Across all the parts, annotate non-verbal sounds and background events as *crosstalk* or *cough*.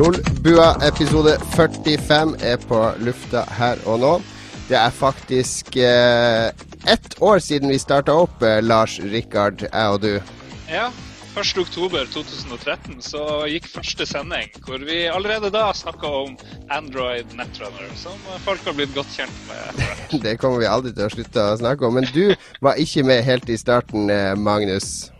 Lolbua episode 45 er på lufta her og nå. Det er faktisk eh, ett år siden vi starta opp, eh, Lars Rikard, jeg og du. Ja. 1.10.2013 så gikk første sending, hvor vi allerede da snakka om Android Netrunner, som folk har blitt godt kjent med. *laughs* Det kommer vi aldri til å slutte å snakke om. Men du var ikke med helt i starten, eh, Magnus.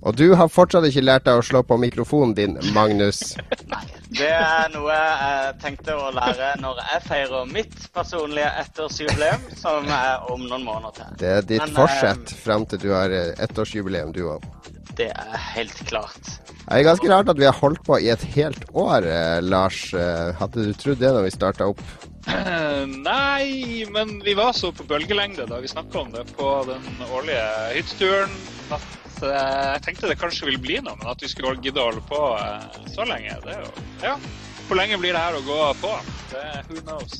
Og du har fortsatt ikke lært deg å slå på mikrofonen din, Magnus. Nei. *laughs* Det er noe jeg tenkte å lære når jeg feirer mitt personlige ettårsjubileum, som er om noen måneder til. Det er ditt Men, forsett fram til du har eh, ettårsjubileum, du òg. Det er helt klart. Det er ganske rart at vi har holdt på i et helt år, eh, Lars. Eh, Hadde du trodd det da vi starta opp? Eh, Nei, men vi var så på bølgelengde da vi snakka om det på den årlige hytteturen eh, jeg tenkte det kanskje ville bli noe, men at vi skulle gidde å holde på eh, så lenge, det er jo Ja. Hvor lenge blir det her å gå på? Det, who knows?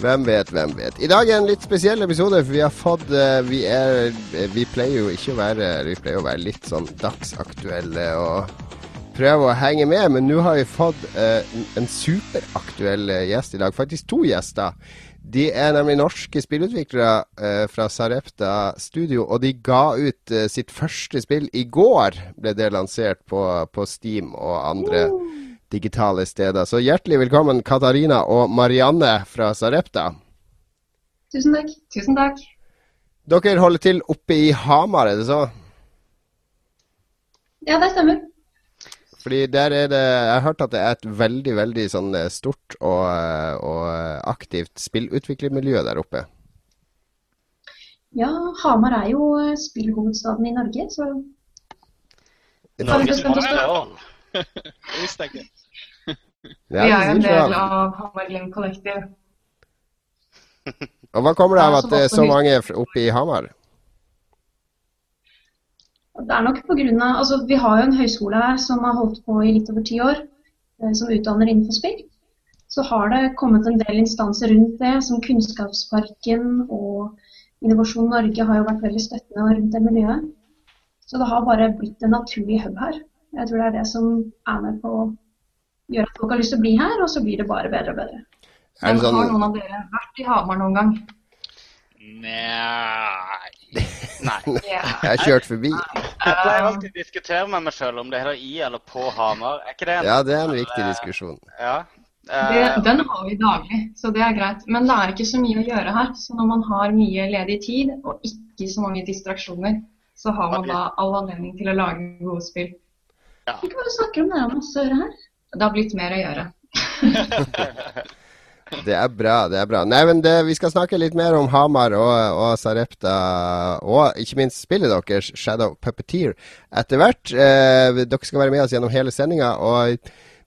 Hvem vet, hvem vet. I dag er en litt spesiell episode, for vi har fått eh, Vi, er, vi pleier jo ikke å være Vi pleier å være litt sånn dagsaktuelle og prøve å henge med, men nå har vi fått eh, en superaktuell eh, gjest i dag. Faktisk to gjester. De er nemlig norske spillutviklere eh, fra Sarepta Studio, og de ga ut eh, sitt første spill i går. Ble det lansert på, på Steam og andre digitale steder. Så hjertelig velkommen Katarina og Marianne fra Sarepta. Tusen takk. Tusen takk. Dere holder til oppe i Hamar, er det så? Ja, det stemmer. Fordi der er det Jeg har hørt at det er et veldig, veldig sånn eh, stort og, eh, og eh, aktivt spillutviklermiljø der oppe. Ja, Hamar er jo spillhovedstaden i Norge, så Norges bestemt oss for- Montreal. Det jeg *laughs* Vi er en del av Hamar Glimt Collective. Og hva kommer det av at det er så mange oppe i Hamar? Det er nok på grunn av Altså, vi har jo en høyskole her som har holdt på i litt over ti år, eh, som utdanner innenfor spill. Så har det kommet en del instanser rundt det, som Kunnskapsparken og Innovasjon Norge har jo vært veldig støttende rundt det miljøet. Så det har bare blitt en naturlig hub her. Jeg tror det er det som er med på å gjøre at folk har lyst til å bli her, og så blir det bare bedre og bedre. Men sånn har noen av dere vært i Hamar noen gang? Nei *laughs* Nei. Jeg har kjørt forbi. Jeg pleier alltid å diskutere med meg sjøl om det heter i eller på Hamar. Er ikke det en Ja, det er en viktig diskusjon. Ja. Det, Eh, den har vi daglig, så det er greit. Men det er ikke så mye å gjøre her. Så når man har mye ledig tid og ikke så mange distraksjoner, så har man da all anledning til å lage gode spill. Ikke bare snakker om det, er masse å gjøre her. Det har blitt mer å gjøre. *laughs* *laughs* Det er bra, det er bra. Nei, men det, Vi skal snakke litt mer om Hamar og, og Sarepta, og ikke minst spillet deres, Shadow Puppeteer, etter hvert. Eh, dere skal være med oss gjennom hele sendinga.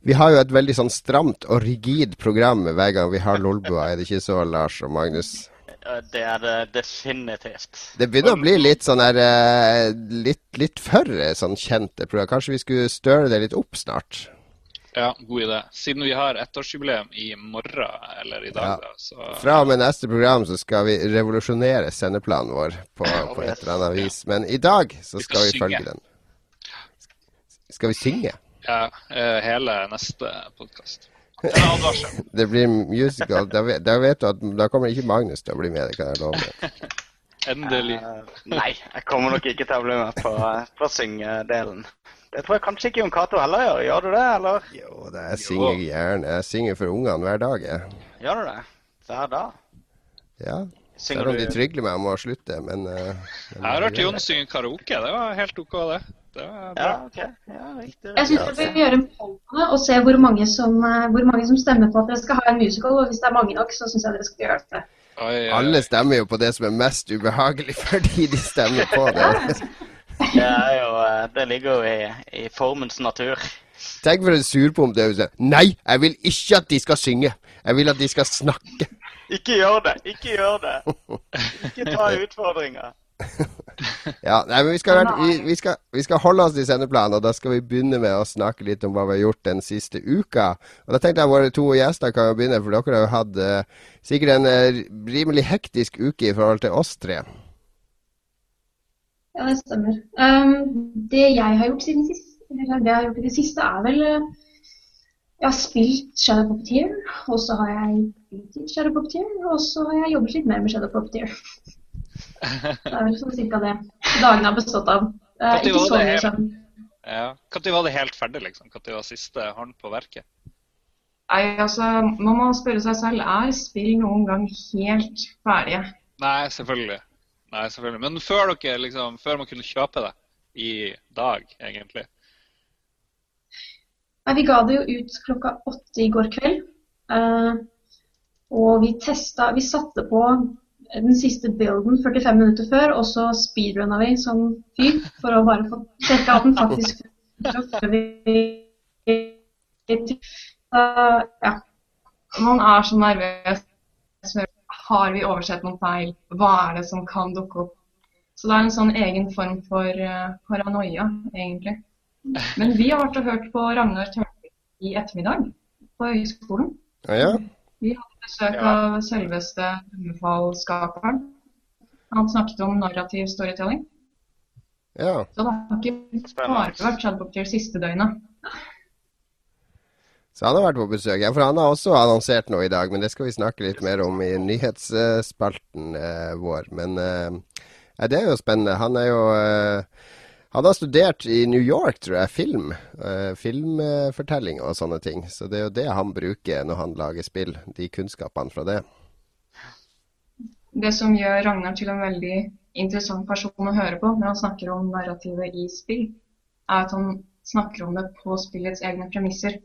Vi har jo et veldig sånn stramt og rigid program hver gang vi har Lolbua, er det ikke så, Lars og Magnus? det er det definitivt. Det begynner å bli litt sånn her eh, litt, litt for eh, sånn kjente program. Kanskje vi skulle støre det litt opp snart? Ja, god idé. Siden vi har ettårsjubileum i morgen, eller i dag, Ja. da, så Fra og med neste program så skal vi revolusjonere sendeplanen vår på, på et eller annet vis. Men i dag så Vi skal skal vi følge den. Skal vi synge? Ja, eh, hele neste podkast. *laughs* Det blir musical. Da vet, da vet du at da kommer ikke Magnus til å bli med, det kan jeg love deg. *laughs* Endelig. Uh, nei, jeg kommer nok ikke til å bli med på, på syngedelen. Det tror jeg kanskje ikke Jon Cato heller gjør. Gjør du det, eller? Jo, det jeg synger gjerne. Jeg synger for ungene hver dag, jeg. Gjør du det? Hver dag? Ja. Synger Selv om de du trygler meg om å slutte, men, uh, Jeg har hørt Jon synge karaoke. Det var helt OK, det. Det var bra. Ja, okay. Ja, riktig. Jeg syns vi bør gjøre en poll og se hvor mange, som, eh, hvor mange som stemmer på at dere skal ha en musical. Og hvis det er mange nok, så syns jeg dere skal gjøre det. Oi, oi, oi. Alle stemmer jo på det som er mest ubehagelig, *laughs* fordi de stemmer på det. *laughs* Det jo eh, Det ligger jo i, i formens natur. Tenk for en sånn Nei, jeg vil ikke at de skal synge. Jeg vil at de skal snakke. Ikke gjør det. Ikke gjør det. *laughs* Ikke ta utfordringer. *laughs* Ja, nei, men vi skal, vi, vi, skal, vi skal, holde oss til sendeplanen, og da skal vi begynne med å snakke litt om hva vi har gjort den siste uka. Og Da tenkte jeg våre to gjester kan jo begynne, for dere har jo hatt uh, sikkert en uh, rimelig hektisk uke i forhold til oss tre. Ja, det stemmer. Um, det jeg har gjort siden sist, eller det jeg har gjort i det siste, er vel uh, Jeg har spilt Shadow Puppeteer, og så har jeg spilt Shadow Puppeteer, og så har jeg jobbet litt mer med Shadow Puppeteer. Det er vel sånn cirka det dagene har bestått av. Eh, ikke så mye. Ja. Når var det helt ferdig, liksom? Når var siste hånd på verket? Nei, altså, Man må spørre seg selv er spill noen gang helt ferdige. Nei, selvfølgelig. Nei, selvfølgelig. Men før, dere, liksom, før man kunne kjøpe det i dag, egentlig? Nei, Vi ga det jo ut klokka åtte i går kveld. Uh, og vi testa Vi satte på den siste builden 45 minutter før, og så speedrunna vi som fy for å bare få sjekka at den faktisk før vi uh, *laughs* ja. Man er så nervøs. Har vi oversett noen feil? Hva er det som kan dukke opp? Så det er en sånn egen form for uh, paranoia, egentlig. Men vi har vært og hørt på Ragnar Tørnquist i ettermiddag på høyskolen. Ja, ja. Vi hadde besøk ja. av selveste Drømmefall-skaperen. Han snakket om narrativ storytelling. Ja. Så det har ikke bare vært Shadowpopter siste døgnet. Så han har vært på besøk. Ja, for han har også annonsert noe i dag, men det skal vi snakke litt mer om i nyhetsspalten uh, vår. Men uh, det er jo spennende. Han er jo uh, han har studert i New York, tror jeg, film. Uh, filmfortelling og sånne ting. Så det er jo det han bruker når han lager spill. De kunnskapene fra det. Det som gjør Ragnar til en veldig interessant person å høre på når han snakker om narrativet i spill, er at han snakker om det på spillets egne premisser.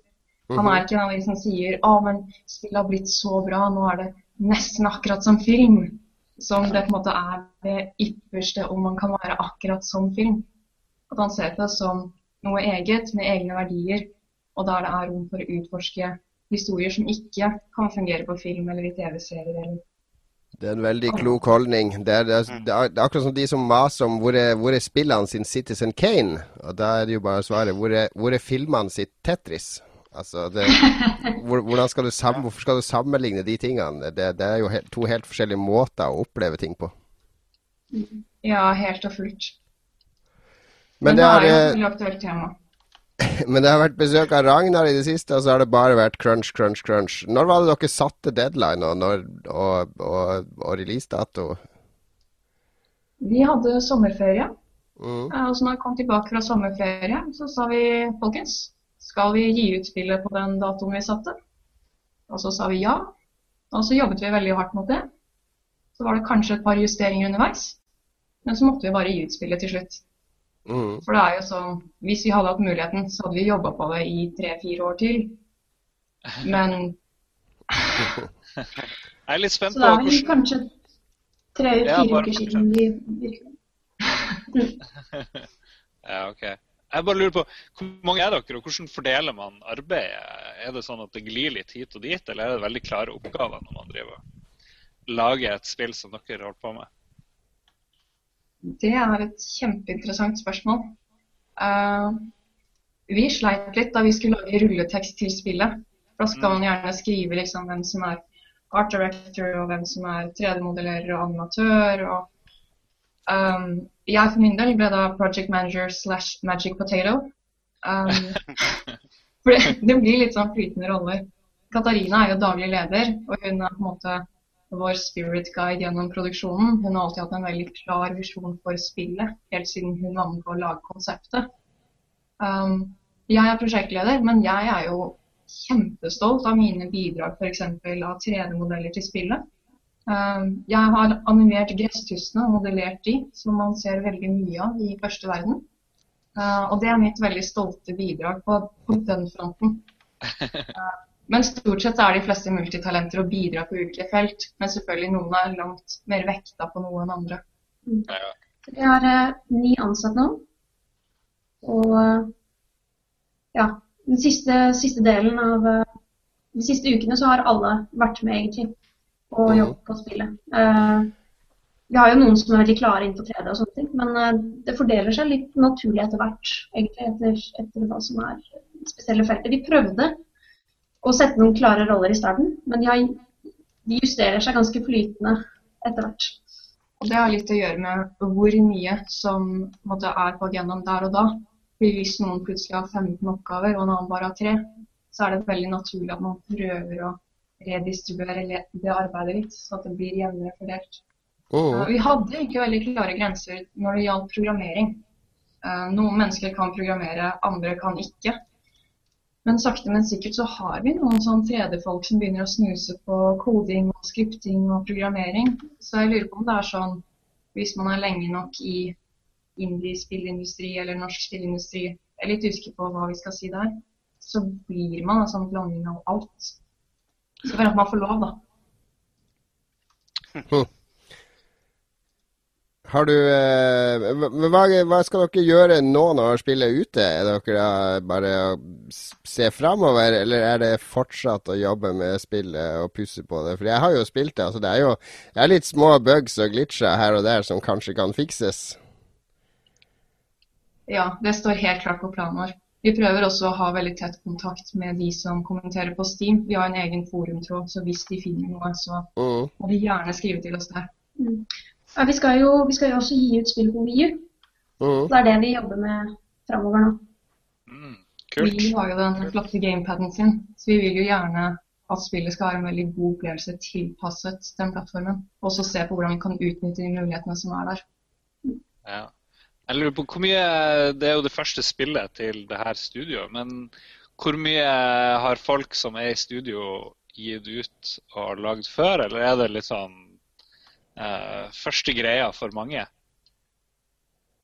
Han er mhm. ikke en av de som sier 'Å, men spillet har blitt så bra, nå er det nesten akkurat som film'. Som det på en måte er det ypperste om man kan være akkurat som film. At han ser på det som noe eget med egne verdier, og der det er rom for å utforske historier som ikke kan fungere på film eller i TV-serier. Det er en veldig klok holdning. Det er, det, er, det er, akkurat som de som maser om hvor er, hvor er spillene sin Citizen Kane. Og da er det jo bare å svare hvor er, hvor er filmene sitt Tetris? Altså, det, hvordan skal du sammen, hvorfor skal du sammenligne de tingene? Det, det er jo helt, to helt forskjellige måter å oppleve ting på. Ja, helt og fullt. Men, det, er jo et aktuelt tema. *laughs* Men det har vært besøk av Ragnar i det siste, og så har det bare vært crunch, crunch, crunch. Når var det dere satte deadline og, når, og, og, og releasedato? Vi hadde sommerferie. Mm. Og så når vi kom tilbake fra sommerferie, så sa vi folkens, skal vi gi ut spillet på den datoen vi satte? Og så sa vi ja. Og så jobbet vi veldig hardt mot det. Så var det kanskje et par justeringer underveis, men så måtte vi bare gi ut spillet til slutt. Mm. For det er jo sånn Hvis vi hadde hatt muligheten, så hadde vi jobba på det i tre-fire år til. Men *laughs* Jeg er litt spent på Så det er vel kanskje tre-fire ja, uker siden vi virkelig *laughs* Ja, OK. Jeg bare lurer på, Hvor mange er dere, og hvordan fordeler man arbeidet? Er det sånn at det glir litt hit og dit, eller er det veldig klare oppgaver når man driver lager et spill som dere holder på med? Det er et kjempeinteressant spørsmål. Uh, vi sleit litt da vi skulle lage rulletekst til spillet. Da skal man gjerne skrive liksom, hvem som er art director, og hvem som er 3D-modellerer og animatør. Og, um, jeg for min del ble da project manager slash magic potato. Um, *laughs* for det, det, blir litt sånn flytende roller. Katarina er jo daglig leder, og hun er på en måte vår spirit guide gjennom produksjonen. Hun har alltid hatt en veldig klar visjon for spillet, helt siden hun var med på å lage konseptet. Um, jeg er prosjektleder, men jeg er jo kjempestolt av mine bidrag f.eks. av 3D-modeller til spillet. Um, jeg har animert gresstussene og modellert de, som man ser veldig mye av i første verden. Uh, og det er mitt veldig stolte bidrag på, på den fronten. *laughs* Men stort sett er de fleste multitalenter og bidrar på ulike felt. Men selvfølgelig noen er langt mer vekta på noe enn andre. Mm. Vi har eh, ni ansatte nå. Og eh, ja, den siste, siste delen av, eh, de siste ukene så har alle vært med, egentlig, og jobbe på spillet. Eh, vi har jo noen som er veldig klare innenfor 3D og sånne ting, men eh, det fordeler seg litt naturlig etter hvert, egentlig, etter, etter hva som er spesielle felter. Vi prøvde å sette noen klare roller i starten, men de, har, de justerer seg ganske flytende etter hvert. Og det har litt å gjøre med hvor mye som måtte, er på agendaen der og da. Fordi Hvis noen plutselig har 15 oppgaver, og en annen bare har tre, så er det veldig naturlig at man prøver å redistribuere det arbeidet litt, så at det blir jevnere fordelt. Oh. Uh, Vi hadde ikke veldig klare grenser når det gjaldt programmering. Uh, Noen mennesker kan programmere, andre kan ikke. Men sakte, men sikkert så har vi noen sånn 3D-folk som begynner å snuse på koding og skripting og programmering. Så jeg lurer på om det er sånn hvis man er lenge nok i indie-spillindustri eller norsk spillindustri, jeg er litt usikker på hva vi skal si der, så blir man en sånn blanding av alt. Så er at man får lov, da. Har du eh, hva, hva- skal dere gjøre nå når spillet er ute? Er dere bare å se framover, eller er det fortsatt å jobbe med spillet og pusse på det? For jeg har jo spilt det. altså Det er jo det er litt små bugs og glitcher her og der som kanskje kan fikses. Ja, det står helt klart på planen vår. Vi prøver også å ha veldig tett kontakt med de som kommenterer på Steam. Vi har en egen forumtråd, så hvis de finner noe, så Mm. må de gjerne skrive til oss der. Ja, vi, skal jo, vi skal jo også gi ut spill på Wii U. Mm. Det er det vi jobber med framover nå. Mm, kult. Vi har jo den flotte gamepaden sin, så vi vil jo gjerne at spillet skal ha en veldig god opplevelse tilpasset den plattformen. Og så se på hvordan vi kan utnytte de mulighetene som er der. Ja. Jeg lurer på hvor mye Det er jo det første spillet til det her studioet, men hvor mye har folk som er i studio, gitt ut og lagd før, eller er det litt sånn eh, første greia for mange?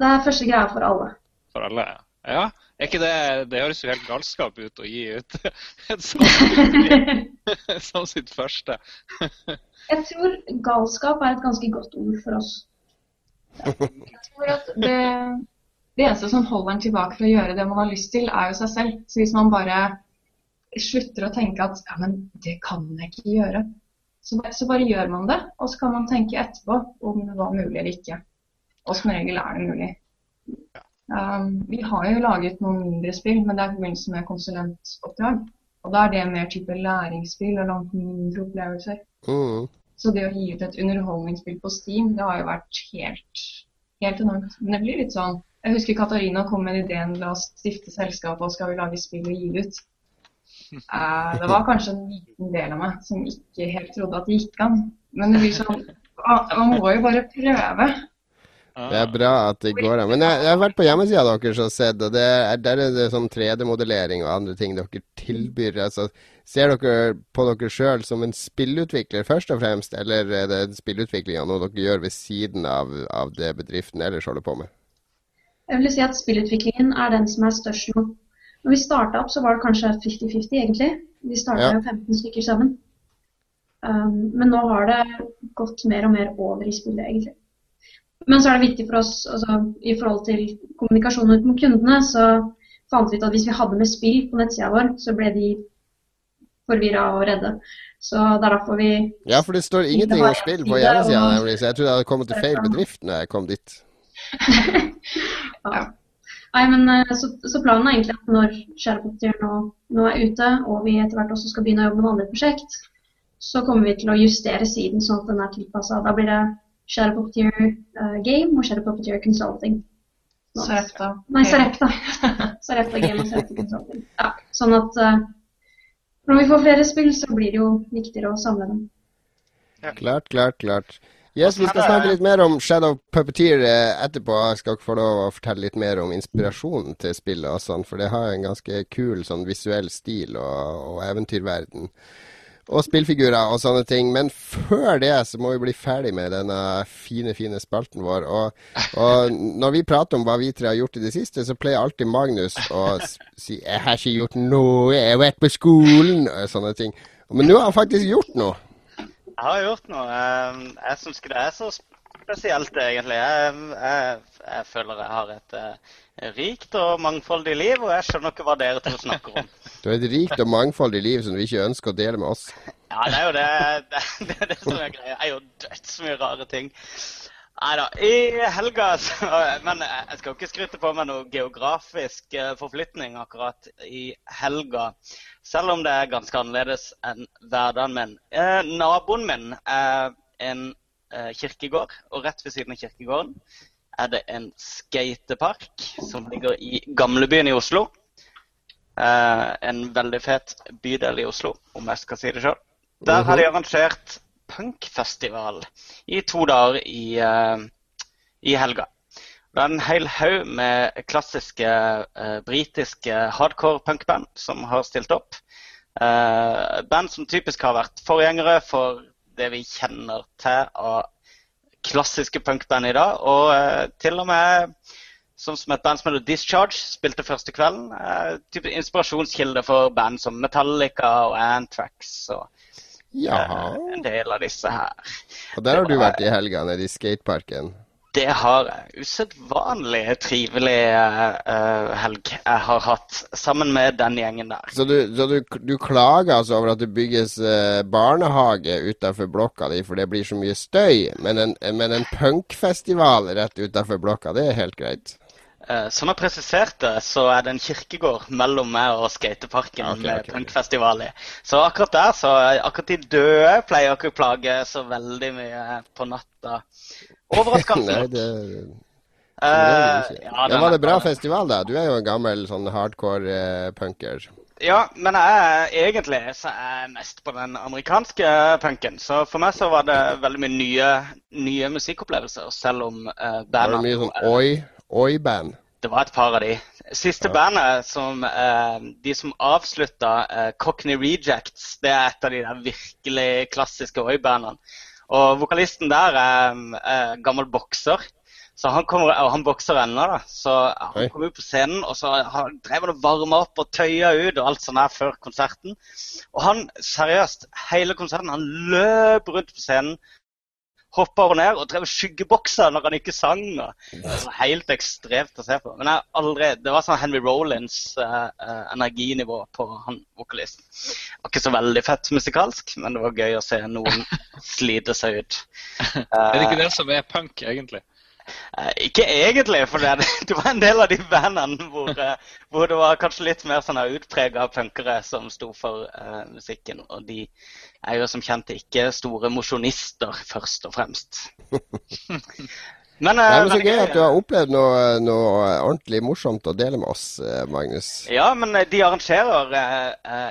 Det er første greia for alle. For alle? Ja. Er ikke det Det høres jo helt galskap ut å gi ut *laughs* et sånt *laughs* som sitt første. *laughs* Jeg tror galskap er et ganske godt ord for oss. Jeg tror at det, det eneste som holder en tilbake for å gjøre det man har lyst til, er jo seg selv. Så hvis man bare slutter å tenke at ja, men det kan jeg ikke gjøre, så, bare- så bare gjør man det. Og så kan man tenke etterpå om det var mulig eller ikke. Og som regel er det mulig. Um, vi har jo laget noen mindre spill, men det er i forbindelse med konsulentoppdrag. Og da er det mer type læringsspill og langt mindre opplevelser. Mm. Så det å gi ut et underholdningsspill på Steam, det har jo vært helt, helt enormt. Men det blir litt sånn Jeg husker Katarina kom med ideen la oss stifte selskap og skal vi lage spill og gi det ut. Uh, det var kanskje en liten del av meg som ikke helt trodde at det gikk an. Men det blir sånn Man må jo bare prøve. Det er bra at det går an. Men jeg, jeg har vært på hjemmesida deres og sett, og det er, der er det sånn 3D-modellering og andre ting dere tilbyr. Altså, ser dere på dere sjøl som en spillutvikler først og fremst, eller er det spillutviklinga noe dere gjør ved siden av, av det bedriften ellers holder på med? Jeg vil si at spillutviklingen er den som er størst nå. Når vi starta opp, så var det kanskje 50-50, egentlig. Vi starta Ja. jo 15 stykker sammen. Um, men nå har det gått mer og mer over i spillet, egentlig. Men så er det viktig for oss, altså, i forhold til kommunikasjonen ut mot kundene, så fant vi ut at hvis vi hadde med spill på nettsida vår, så ble de forvirra og redde. Så det er derfor vi Ja, for det står ingenting om spill på hjemmesida, nemlig, så jeg trodde jeg hadde kommet til feil bedrift når jeg kom dit. *laughs* Ja. Nei, men eh, så, så planen er egentlig at når Shadowpopter nå, nå er ute, og vi etter hvert også skal begynne å jobbe med andre prosjekt, så kommer vi til å justere siden sånn at den er tilpassa. Da blir det Shadowpopter uh, Game og Shadowpopter Consulting. Sarepta. Nei, Sarepta. Sarepta *laughs* Game og Sarepta Consulting. Ja, sånn at uh, når vi får flere spill, så blir det jo viktigere å samle dem. Klart, klart, klart. Yes, Vi skal snakke litt mer om Shadow Puppeteer eh, etterpå. Jeg skal ikke få lov å fortelle litt mer om inspirasjonen til spillet og sånn, for det har en ganske kul sånn visuell stil og, og eventyrverden. Og spillfigurer og sånne ting. Men før det så må vi bli ferdig med denne fine, fine spalten vår. Og, og når vi prater om hva vi tre har gjort i det siste, så pleier alltid Magnus å si 'Jeg har ikke gjort noe, jeg har vært på skolen', og sånne ting. Men nå har han faktisk gjort noe. Jeg har gjort noe. Eh, Jeg syns ikke det er så spesielt, egentlig. Jeg, jeg, jeg føler jeg har et uh, rikt og mangfoldig liv, og jeg skjønner ikke hva dere to snakker om. *laughs* Du har et rikt og mangfoldig liv som du ikke ønsker å dele med oss. Ja, det er jo det. Det, *laughs* det, det, det som er greia. Det er jo dødsmye rare ting. Nei da. I helga så, *laughs* Men jeg skal ikke skryte på meg noe geografisk eh, forflytning akkurat i helga. Selv om det er ganske annerledes enn hverdagen min. Eh, naboen min er en eh, kirkegård, og rett ved siden av kirkegården er det en skatepark som ligger i gamlebyen i Oslo. Eh, en veldig fet bydel i Oslo, om jeg skal si det sjøl. Der har de arrangert punkfestival i to dager i, eh, i helga. Det er en hel haug med klassiske eh, britiske hardcore punkband som har stilt opp. Eh, band som typisk har vært forgjengere for det vi kjenner til av klassiske punkband i dag. Og eh, til og med sånn som et band som heter Discharge spilte første kvelden. Uh, inspirasjonskilde for band som Metallica og Antrax. og Jaha. en del av disse her. Og der har du vært i helga, nede i skateparken? Det har. Usedvanlig trivelig uh, helg jeg har hatt sammen med den gjengen der. Så du, så du, du klager altså over at det bygges uh, barnehage utenfor blokka di, for det blir så mye støy, men en, men en punkfestival rett utenfor blokka, det er helt greit? Uh, som jeg presiserte, så er det en kirkegård mellom meg og skateparken okay, med okay. punkfestival i. Så akkurat der, så akkurat de døde pleier ikke å plage så veldig mye på natta. Overraskende. *laughs* Nei, det, uh, ja, Men var det bra festival, da? Du er jo en gammel sånn hardcore uh, punker. Ja, men jeg, egentlig så er jeg mest på den amerikanske punken. Så for meg så var det veldig mye nye, nye musikkopplevelser, selv om uh, Det Var det mye sånn oi? Oi-band? Det var et par av de. Siste ja. bandet, som, uh, de som avslutta uh, Cockney Rejects, det er et av de der virkelig klassiske Oi-bandene. Og vokalisten der er, er gammel bokser. Så han, kommer, han bokser ennå, da. Så han kom ut på scenen, og så drev han og varma opp og tøya ut og alt sånt der før konserten. Og han seriøst, hele konserten, han løp rundt på scenen hoppa over ned og drev skyggebokser når han ikke sang. Det var helt ekstremt å se på. Men aldri, det var sånn Henry Rollins uh, uh, energinivå på han vokalisten. Ikke så veldig fett musikalsk, men det var gøy å se noen *laughs* slite seg ut. Uh, er det ikke det som er punk, egentlig? Uh, ikke egentlig, for det, *laughs* det, var en del av de bandene hvor, uh, hvor det var kanskje litt mer sånn utprega punkere som sto for uh, musikken. Og de er jo som kjent ikke store mosjonister, først og fremst. *laughs* Men, Nei, men Så gøy at du har opplevd noe, noe, ordentlig morsomt å dele med oss, eh, Magnus. Ja, men eh, de arrangerer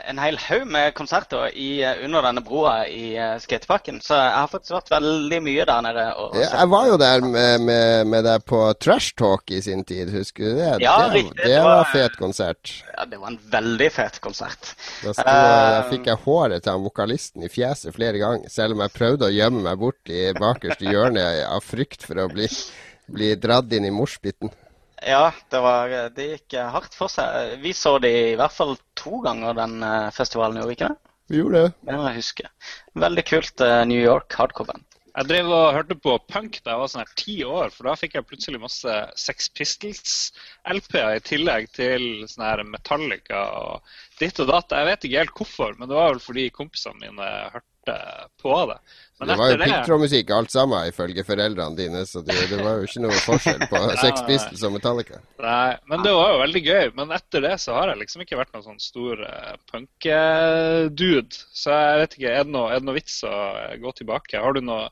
en hel haug med konserter i, under denne broa i skateparken. Så jeg har faktisk vært veldig mye der nede. Ja, jeg var jo der med, med, med, deg på Trash Talk i sin tid, husker du det? Ja, det, riktig. Det var var fet konsert. Ja, det var en veldig fet konsert. Da sto, uh, fikk jeg håret til han vokalisten i fjeset flere ganger, selv om jeg prøvde å gjemme meg bort i bakerste hjørne av frykt for å bli bli dratt inn i morsbiten? Ja, det, var, det, gikk hardt for seg. Vi så det i hvert fall to ganger, den eh, festivalen, gjorde vi ikke det? Vi gjorde det. Det må jeg huske. Veldig kult uh, New York hardcore-band. Jeg drev og hørte på punk da jeg var sånn her ti år, for da fikk jeg plutselig masse Sex Pistols-LP-er i tillegg til sånn her Metallica og ditt og datt. Jeg vet ikke helt hvorfor, men det var vel fordi kompisene mine hørte på det. Men det var jo piggtrådmusikk alt sammen, ifølge foreldrene dine, så det, det, var jo ikke noe forskjell på *laughs* Sex Pistols og Metallica. Nei, men det var jo veldig gøy. Men etter det så har jeg liksom ikke vært noen sånn stor uh, punkedude. Så jeg vet ikke, er det, noe, er det noe vits å gå tilbake? Har du noe,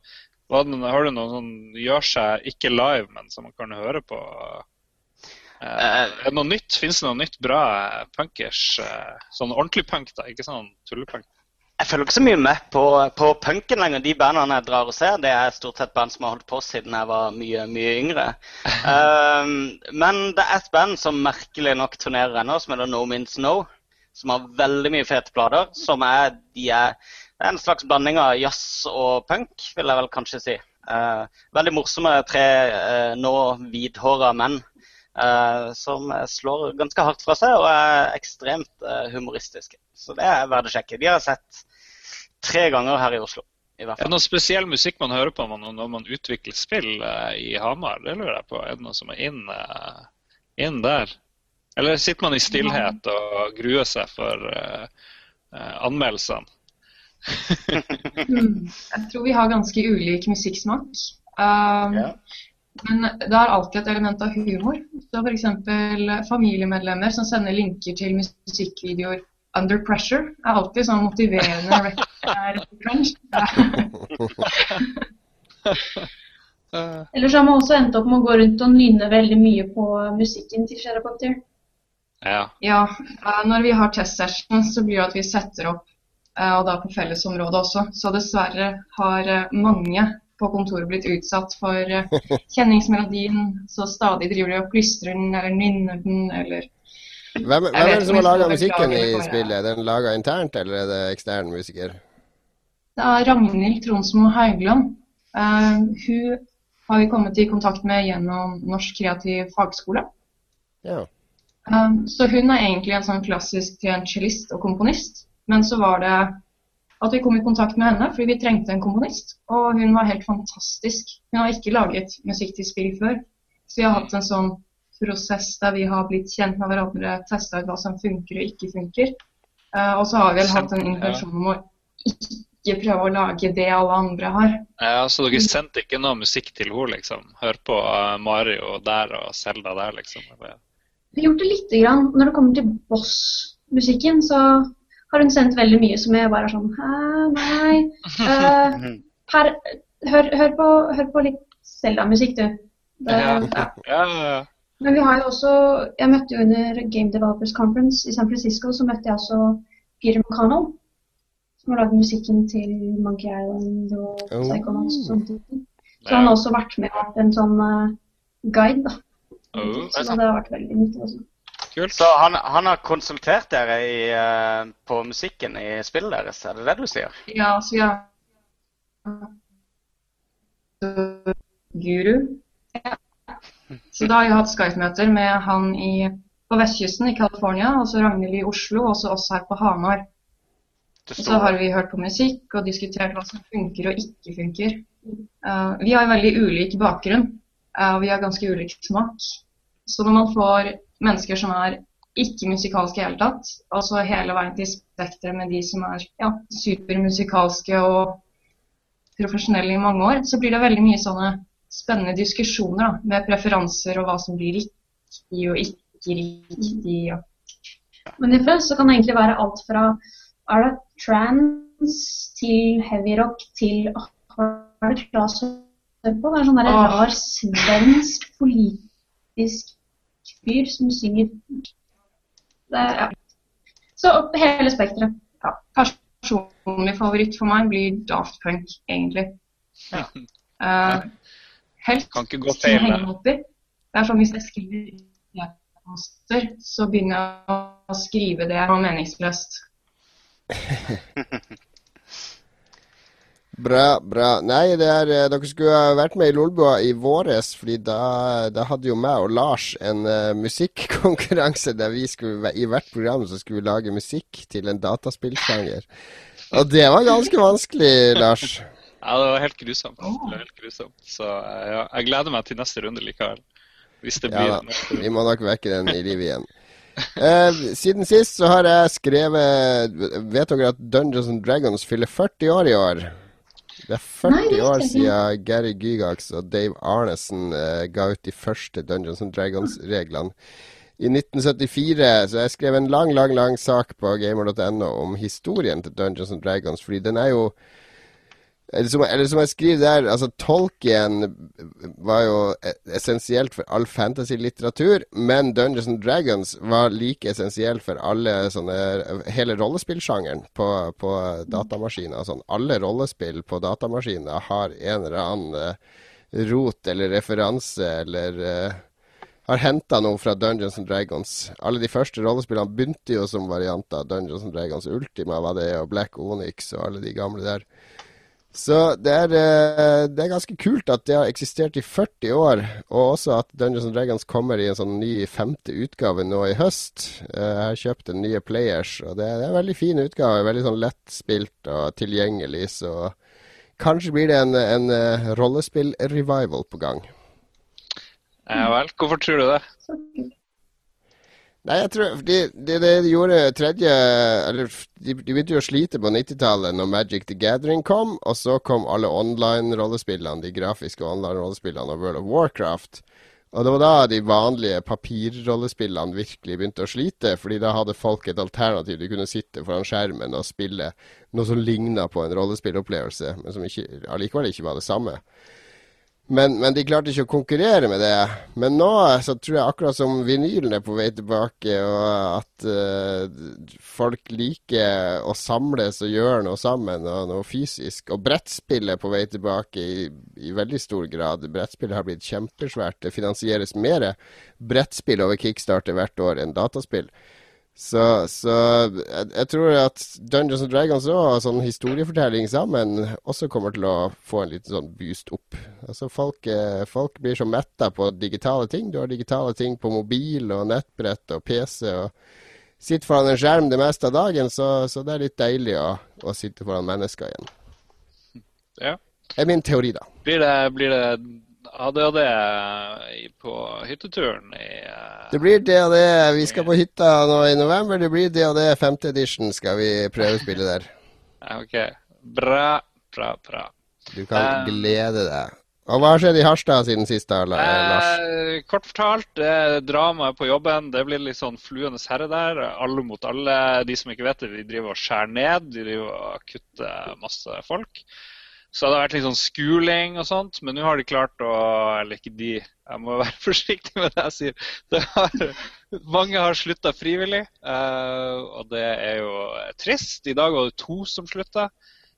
har du noe sånn gjør seg ikke live, men som man kan høre på? Uh, er det noe nytt? Fins det noe nytt bra punkers? Uh, sånn ordentlig punk, da, ikke sånn tullepunk? Jeg følger ikke så mye med på, på punken lenger. De bandene jeg drar og ser, det er stort sett band som har holdt på siden jeg var mye mye yngre. um, *laughs* men det er et band som merkelig nok turnerer ennå, som heter No Means No. Som har veldig mye fete plater. Som er, de er, det er en slags blanding av jazz og punk, vil jeg vel kanskje si. Uh, veldig morsomme tre uh, nå hvithåra menn. Uh, som slår ganske hardt fra seg og er ekstremt humoristiske. Så det er verdt å sjekke. De har sett tre ganger her i Oslo. I hvert fall. Er det noen noe spesiell musikk man hører på når når man utvikler spill eh, i Hamar? Det lurer jeg på. Er det noe som er inn, eh, inn der? Eller sitter man i stillhet og gruer seg for uh, eh, anmeldelsene? *laughs* *laughs* Mm. Jeg tror vi har ganske ulik musikksmak. Um, Ja. Men det er alltid et element av humor. Så F.eks. familiemedlemmer som sender linker til musikkvideoer under pressure, er alltid sånn motiverende. Eh, *laughs* *laughs* Ellers har man også endt opp med å gå rundt og nynne veldig mye på musikken til Sherapopter. ja. Ja, når vi har test sessions, så blir det at vi setter opp, eh, og da på fellesområdet også. Så dessverre har eh, mange på kontoret blitt utsatt for eh, *laughs* kjenningsmelodien, så stadig driver de og plystrer den eller nynner den eller Hvem, hvem er det som har laga musikken i spillet? Er den laga internt, eller er det ekstern musiker? Det er Ragnhild Tronsmo Haugland. Uh, hun har vi kommet i kontakt med gjennom Norsk kreativ fagskole. Ja. Um, så hun er egentlig en sånn klassisk cellist og komponist. Men så var det at vi kom i kontakt med henne fordi vi trengte en komponist. Og hun var helt fantastisk. Hun har ikke laget musikk til spill før. Så vi har hatt en sånn prosess der vi har blitt kjent med hverandre, testa ut hva som funker og ikke funker. Uh, og så har vi vel hatt en intensjon om å ikke prøve å lage det alle andre har. Ja, så dere sendte ikke noe musikk til henne, liksom? Hør på eh, Mario der og Selda der, liksom? Eller? Vi har gjort det lite grann. Når det kommer til boss-musikken, så har hun sendt veldig mye som jeg bare er sånn Hæ, nei. Uh, *laughs* her, hør, hør, på, hør på litt Selda-musikk, du. Det, Ja. *laughs* ja. Ja, ja, ja. Men vi har jo også Jeg møtte jo under Game Developers Conference i San Francisco, så møtte jeg også Peter McConnell, som har lagd musikken til Monkey Island og Oh. Psychonauts og sånne ting. Så han har også vært med vært en sånn eh, guide, da. Oh, Så det har vært veldig nyttig også. kult. Så han, han har konsultert dere i, uh, på musikken i spillet deres, er det det du sier? Ja, så ja. Guru. Ja. Så da har jeg hatt Skype-møter med han i, på vestkysten i California, og så Ragnhild i Oslo, og så oss her på Hamar. Og så har vi hørt på musikk og diskutert hva som funker og ikke funker. Uh, vi har en veldig ulik bakgrunn, og og vi har ganske ulik smak. Så når man får mennesker som er ikke musikalske i hele tatt, og så hele veien til spekteret med de som er ja, supermusikalske og profesjonelle i mange år, så blir det veldig mye sånne spennende diskusjoner da, med preferanser og hva som blir riktig og ikke riktig. Ja. Men i så kan det egentlig være alt fra er det trans til heavy rock til Har det Klas hører på? Det er sånn der Åh. rar svensk politisk fyr som synger det, er- ja. Så opp hele spekteret. ja, personlig favoritt for meg blir Daft Punk, egentlig. Ja. Eh, helst Kan ikke gå feil. Det er sånn hvis jeg skriver e-poster, så begynner jeg å skrive det og meningsløst. *laughs* Bra, bra. Nei, det er, eh, dere skulle ha vært med i Lolbua i våres, fordi da, da hadde jo meg og Lars en uh, musikkonkurranse der vi skulle, i hvert program så skulle vi lage musikk til en dataspillsjanger. Og det var ganske vanskelig, Lars. Ja, det var helt grusomt. Det var helt grusomt. Så eh, ja, jeg gleder meg til neste runde likevel. Hvis det blir Ja neste vi må nok vekke den i livet igjen. Eh, siden sist så har jeg skrevet Vet dere at Dungeons and Dragons fyller 40 år i år? Det er 40 Nei, år siden Gary Gygax og Dave Arnesen eh, ga ut de første Dungeons and Dragons-reglene i 1974. Så jeg skrev en lang, lang lang sak på gamer.no om historien til Dungeons and Dragons, fordi den er jo eller som, eller som jeg skriver der, altså Tolkien var jo e- essensielt for all fantasy-litteratur, men Dungeons and Dragons var like essensielt for alle sånne hele rollespillsjangeren på, på datamaskiner. Sånn. Alle rollespill på datamaskiner har en eller annen eh, rot eller referanse eller eh, har henta noe fra Dungeons and Dragons. Alle de første rollespillene begynte jo som varianter Dungeons and Dragons. Ultima var det, og Black Onyx og alle de gamle der. Så det er, eh, det er ganske kult at det har eksistert i 40 år, og også at Dungeons and Dragons kommer i en sånn ny femte utgave nå i høst. Eh, Jeg har kjøpt en nye Players, og det er en veldig fin utgave. Veldig sånn lettspilt og tilgjengelig, så kanskje blir det en, en uh, rollespill-revival på gang. Ja vel. Hvorfor tror du det? Nei, jeg tror de, de, de gjorde tredje Eller de, de begynte jo å slite på 90-tallet når Magic the Gathering kom, og så kom alle online-rollespillene, de grafiske online-rollespillene og World of Warcraft. Og det var da de vanlige papirrollespillene virkelig begynte å slite, fordi da hadde folk et alternativ. De kunne sitte foran skjermen og spille noe som ligna på en rollespillopplevelse, men som ikke, allikevel ikke var det samme. Men, men, de klarte ikke å konkurrere med det. Men nå så tror jeg akkurat som vinylen er på vei tilbake, og at uh, folk liker å samles og gjøre noe sammen, og noe fysisk. Og brettspill er på vei tilbake i, i veldig stor grad. Brettspill har blitt kjempesvært. Det finansieres mer brettspill over kickstarter hvert år enn dataspill. Så, så jeg, jeg, tror at Dungeons and Dragons og sånn historiefortelling sammen også kommer til å få en liten sånn boost opp. Altså folk, eh, folk blir så metta på digitale ting. Du har digitale ting på mobil og nettbrett og PC. og Sitter foran en skjerm det meste av dagen, så, så det er litt deilig å, å, sitte foran mennesker igjen. Ja. Det er min teori, da. Blir det, blir det ADHD på hytteturen i uh... Det blir det. Vi skal på hytta nå i november. Det blir det og det. Femte edition skal vi prøvespille der. OK. Bra, bra, bra. Du kan um, glede deg. Og Hva har skjedd i Harstad siden sist, da, Lars? Eh, kort fortalt, det er drama på jobben. Det blir litt sånn fluenes herre der. Alle mot alle. De som ikke vet det, vi driver og skjærer ned. De driver og kutter masse folk. Så det har vært litt sånn skuling og sånt, men nå har de klart å Eller ikke de, jeg må være *laughs* forsiktig med det jeg sier. Har, mange har slutta frivillig, uh, og det er jo trist. I dag var det to som slutta.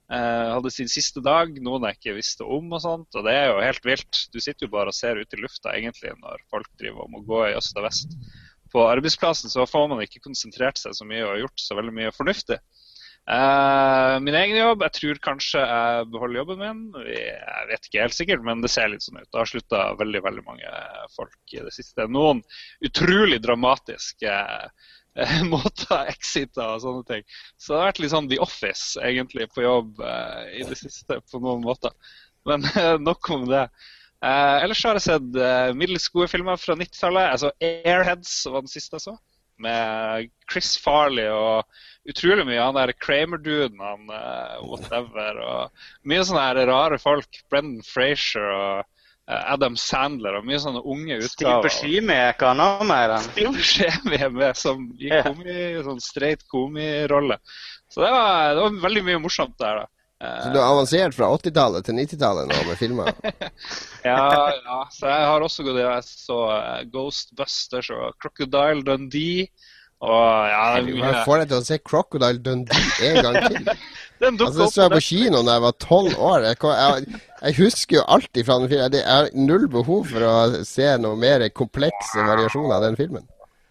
Uh, hadde sin siste dag, noen jeg ikke visste om og sånt. Og det er jo helt vilt. Du sitter jo bare og ser ut i lufta egentlig når folk driver og må gå i øst og vest. På arbeidsplassen så får man ikke konsentrert seg så mye og gjort så veldig mye fornuftig. Uh, min egen jobb Jeg tror kanskje jeg beholder jobben min. Jeg vet ikke helt sikkert, men det ser litt sånn ut. Det har slutta veldig veldig mange folk i det siste. Noen utrolig dramatiske uh, *laughs* måter, exiter og sånne ting. Så det har vært litt sånn The Office egentlig på jobb uh, i det siste på noen måter. Men nok om det. ellers har jeg sett middels gode filmer fra 90-tallet. Altså Airheads var den siste jeg så med Chris Farley og utrolig mye. Han der Kramer-duden, han uh, whatever. Og mye sånne rare folk. Brendan Frazier og uh, Adam Sandler og mye sånne unge utgaver. Steve Buscemi er ikke han med i den? Steve Buscemi er med som i komi, sånn straight komirolle. Så det var, det var veldig mye morsomt der, da. Så du har avansert fra 80-tallet til 90-tallet nå med filmer? *laughs* ja, ja, så jeg har også gått Jeg så uh, Ghostbusters og Crocodile Dundee. Og ja, det er Jeg får deg til å se Crocodile Dundee en gang til. *laughs* altså, så jeg på kino da jeg var tolv år. Jeg, jeg, jeg, husker jo alt fra den filmen. Jeg har null behov for å se noe mer komplekse variasjoner av den filmen.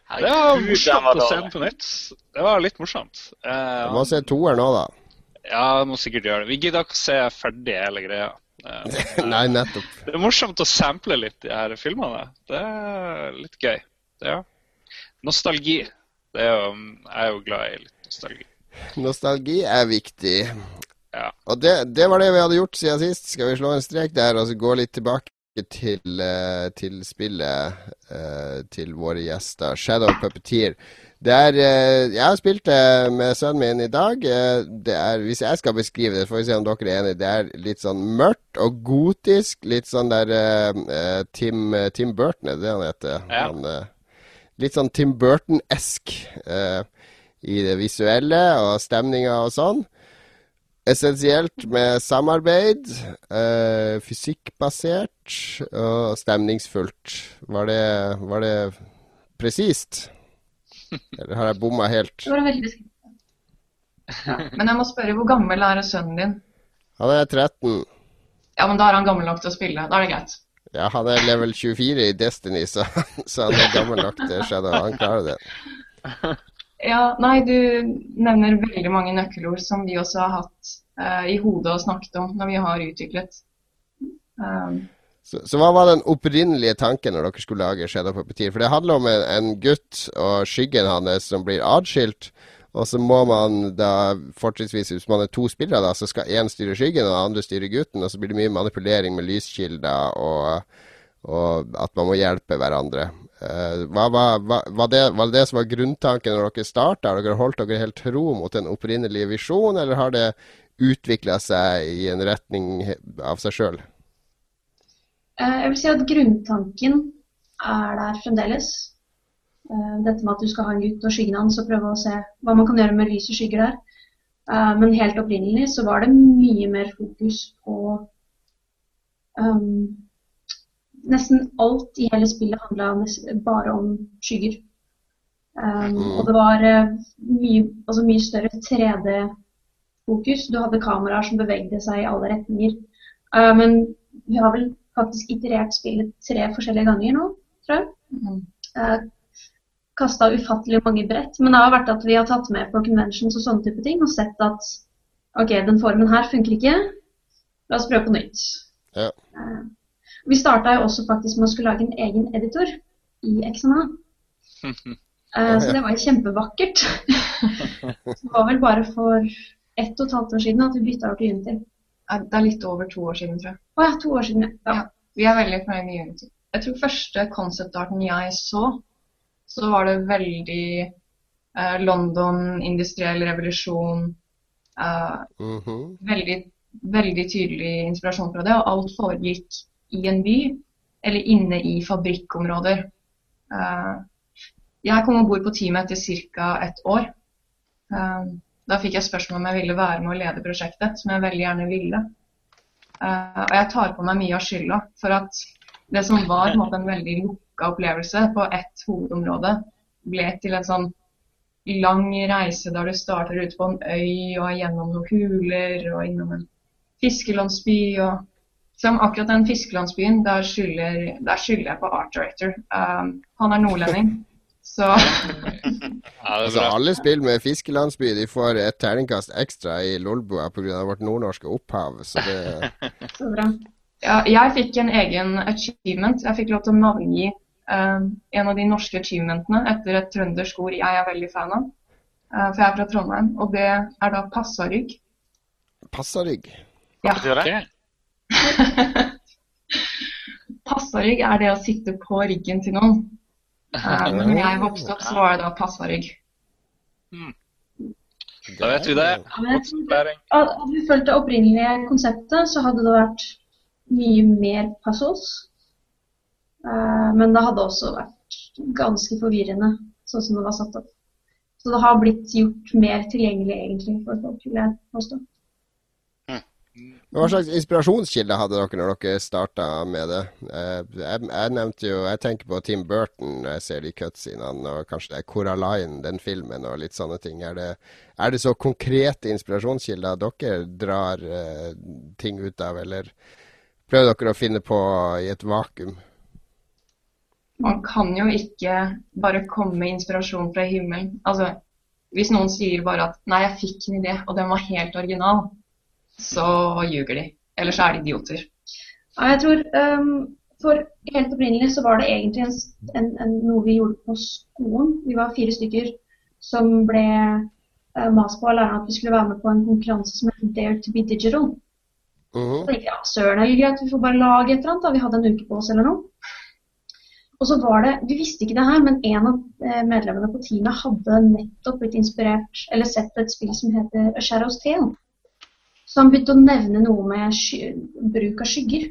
Det var morsomt å se den på nytt. Det var litt morsomt. Uh, du må se toeren nå, da. Ja, jeg må sikkert gjøre det. Vi gidder ikke å se ferdig hele greia. *laughs* Nei, nettopp. Det er morsomt å sample litt de her filmene. Det er litt gøy. Det er Nostalgi. Det er jo, jeg er jo glad i litt nostalgi. Nostalgi er viktig. Ja. Og det, det, var det vi hadde gjort siden sist. Skal vi slå en strek der og så gå litt tilbake til, eh, til spillet eh, til våre gjester? Shadow Puppeteer. Det er eh, Jeg har spilt det med sønnen min i dag. Eh, det er, hvis jeg skal beskrive det, får vi se om dere er enige. Det er litt sånn mørkt og gotisk. Litt sånn der uh, Tim, Tim, Burton, er det han heter? Ja. Han, uh, litt sånn Tim Burton-esk uh, i det visuelle og stemninga og sånn. Essensielt med samarbeid. fysikkbasert og stemningsfullt. Var det, var det presist? Eller har jeg bomma helt? Det var veldig. Ja. Men jeg må spørre, hvor gammel er sønnen din? Han er 13. Ja, men da er han gammel nok til å spille. Da er det greit. Ja, han er level 24 i Destiny, så, så han er gammel nok til Shadow. Han klarer det. Ja, nei, du nevner veldig mange nøkkelord som vi også har hatt uh, i hodet og snakket om når vi har utviklet. Um, så, så, hva var den opprinnelige tanken når dere skulle lage Shadow Puppeteer? For det handler om en, en gutt og skyggen hans som blir atskilt. Og så må man da fortrinnsvis, hvis man er to spillere, da, så skal én styre skyggen og den andre styre gutten. Og så blir det mye manipulering med lyskilder og, og at man må hjelpe hverandre. Uh, hva, hva, hva, var, det, var, det, som var grunntanken når dere starta? Har dere holdt dere helt tro mot den opprinnelige visjonen, eller har det utvikla seg i en retning av seg sjøl? Uh, jeg vil si at grunntanken er der fremdeles. Uh, dette med at du skal ha en gutt og skyggen hans og prøve å se hva man kan gjøre med lys og skygger der. Uh, men helt opprinnelig så var det mye mer fokus på um, Nesten alt i hele spillet handla bare om skygger. Um, og det var uh, mye, altså mye større 3D-fokus. Du hadde kameraer som bevegde seg i alle retninger. men vi har vel faktisk iterert spillet tre forskjellige ganger nå tror jeg. Mm. Uh, Kasta ufattelig mange brett. Men det har vært at vi har tatt med på conventions og sånne type ting og sett at OK, den formen her funker ikke. La oss prøve på nytt. Ja. Uh, vi starta jo også faktisk med å skulle lage en egen editor i XNA. Uh, *laughs* eh, så det var jo kjempevakkert. *laughs* det var vel bare for ett og et halvt år siden at vi bytta over til Unity. Det er litt over to år siden, tror jeg. Å ja, to år siden, ja. ja. Vi er veldig fornøyd med Unity jeg tror første concept-arten jeg så, så var det veldig eh, London, industriell revolusjon eh, mm -hmm. veldig, veldig tydelig inspirasjon fra det. Og alt foregikk i en by, eller inne i fabrikkområder. Eh, jeg kom om bord på teamet etter ca. ett år. Eh, da fikk jeg spørsmål om jeg ville være med å lede prosjektet, som jeg veldig gjerne ville. Uh, og jeg tar på meg mye av skylda for at det som var en, måte, en veldig lukka opplevelse på ett hovedområde, ble til en sånn lang reise der du starter ute på en øy og gjennom noen huler og innom en fiskelandsby. og som akkurat den fiskelandsbyen, der skylder, der skylder jeg på art director. Um, han er nordlending, så *laughs* altså, Alle spill med fiskelandsby de får et terningkast ekstra i Lolbua pga. vårt nordnorske opphav. Så det *laughs* så bra. Ja, jeg fikk en egen achievement. Jeg fikk lov til å navngi uh, en av de norske achievementene etter et trøndersk ord jeg er veldig fan av. Uh, for jeg er fra Trondheim, og det er da passarygg. Passarygg? Hva betyr det? *laughs* passarygg er det å sitte på ryggen til noen. Uh, *laughs* når jeg vokste opp, så var det da passarygg. Hmm. Da vet vi det. Hadde vi fulgt det opprinnelige konseptet, så hadde det vært mye mer passos. Uh, men det hadde også vært ganske forvirrende, sånn som det var satt opp. Så det har blitt gjort mer tilgjengelig egentlig for folk, vil jeg påstå. Hva slags inspirasjonskilde hadde dere når dere starta med det? Eh, jeg, nevnte jo, jeg tenker på Tim Burton når jeg ser de cutscenene, og kanskje det er Coraline, den filmen, og litt sånne ting. Er det, er det så konkrete inspirasjonskilder dere drar uh, ting ut av, eller prøver dere å finne på i et vakuum? Man kan jo ikke bare komme med inspirasjon fra himmelen. Altså, hvis noen sier bare at 'nei, jeg fikk en idé, og den var helt original', så ljuger de. Eller så er de idioter. Ja, jeg tror um, For helt opprinnelig så var det egentlig en, en, en, noe vi gjorde på skolen. Vi var fire stykker som ble uh, mast på av læreren at vi skulle være med på en konkurranse som het Dare to be digital. Uh -huh. Så tenkte jeg ja, søren er greit, vi får bare lage et eller annet. Da. Vi hadde en uke på oss eller noe. Og så var det, Vi visste ikke det her, men en av eh, medlemmene på teamet hadde nettopp blitt inspirert, eller sett et spill som heter A Shadow's Tale. Så han begynte å nevne noe med bruk av skygger.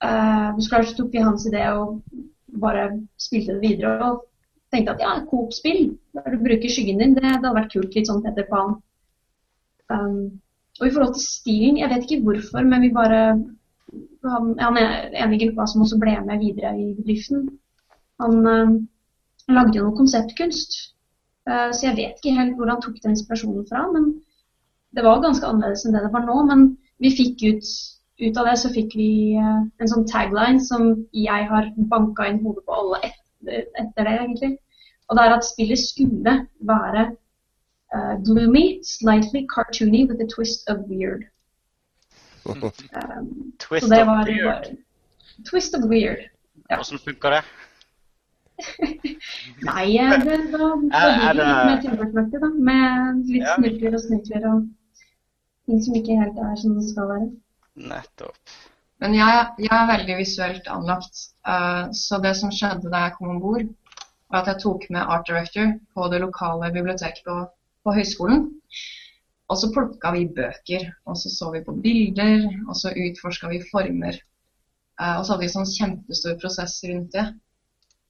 Uh, så tok vi hans idé og bare spilte det videre. Og tenkte at ja, Coop-spill du bruker skyggen din, det, det hadde vært kult. Litt sånn Peter Pan. Um, og i forhold til stilen, jeg vet ikke hvorfor, men vi bare Han, han er en i gruppa som også ble med videre i bedriften. Han uh, lagde jo noe konseptkunst. Uh, så jeg vet ikke helt hvor han tok den inspirasjonen fra. Men det var ganske annerledes enn det det var nå. Men vi fikk ut, ut av det så fikk vi uh, en sånn tagline som jeg har banka inn hodet på alle etter, etter det, egentlig. Og det er at spillet skulle være uh, gloomy, slightly cartoony with a twist of weird. *laughs* Um, twist of var, weird? Var, twist of weird. Ja. Hvordan funka det? Nei, eh, det, var, Er- er blir det litt det- mer tilbakelagt, da. Med litt Ja. snurkler og snurkler og ting som ikke helt er som det skal være. Nettopp. Men jeg, jeg er veldig visuelt anlagt. uh, så det som skjedde da jeg kom om bord, var at jeg tok med art director på det lokale biblioteket på, på høyskolen. Og så plukka vi bøker, og så så vi på bilder, og så utforska vi former. Uh, og så hadde vi sånn kjempestor prosess rundt det.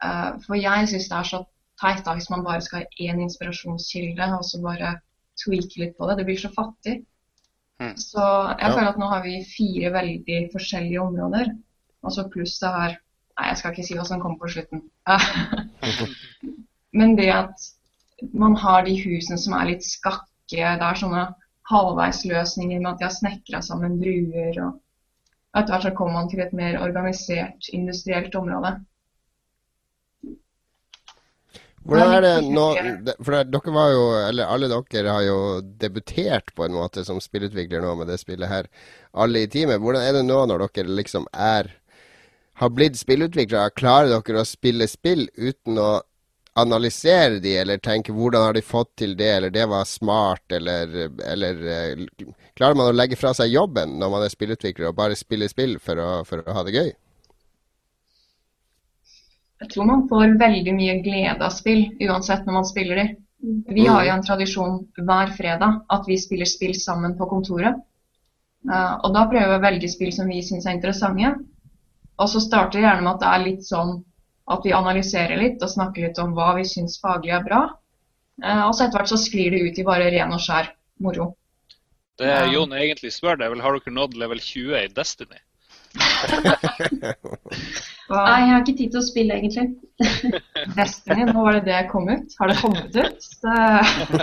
Uh, for jeg syns det er så teit da hvis man bare skal ha én inspirasjonskilde, og så bare tweake litt på det. Det blir så fattig. Mm. Så jeg Ja. føler at nå har vi fire veldig forskjellige områder. Og så pluss det her Nei, jeg skal ikke si hva som kommer på slutten. *laughs* Men det at man har de husene som er litt skakke, det er sånne halvveisløsninger med at de har snekra sammen bruer og Etter hvert så kommer man til et mer organisert industrielt område. Hvordan er det nå For dere var jo, eller alle dere har jo debutert på en måte som spillutvikler nå med det spillet her, alle i teamet. Hvordan er det nå når dere liksom er har blitt spillutviklere? Klarer dere å spille spill uten å analysere de, eller tenke hvordan har de fått til det, eller det var smart, eller, eller eh, Klarer man å legge fra seg jobben når man er spillutvikler og bare spille spill for å, for å ha det gøy? Jeg tror man får veldig mye glede av spill, uansett når man spiller de. Vi har jo en tradisjon hver fredag at vi spiller spill sammen på kontoret. Uh, og da prøver vi å velge spill som vi syns er interessante. Og så starter det gjerne med at det er litt sånn at vi analyserer litt og snakker litt om hva vi syns faglig er bra. Uh, og så etter hvert så sklir det ut i bare ren og skjær moro. Det Jon egentlig spør, det er vel har dere nådd level 20 i Destiny? Nei, jeg har ikke tid til å spille, egentlig. *laughs* Destiny, nå var det det jeg kom ut. Har det kommet ut? Så...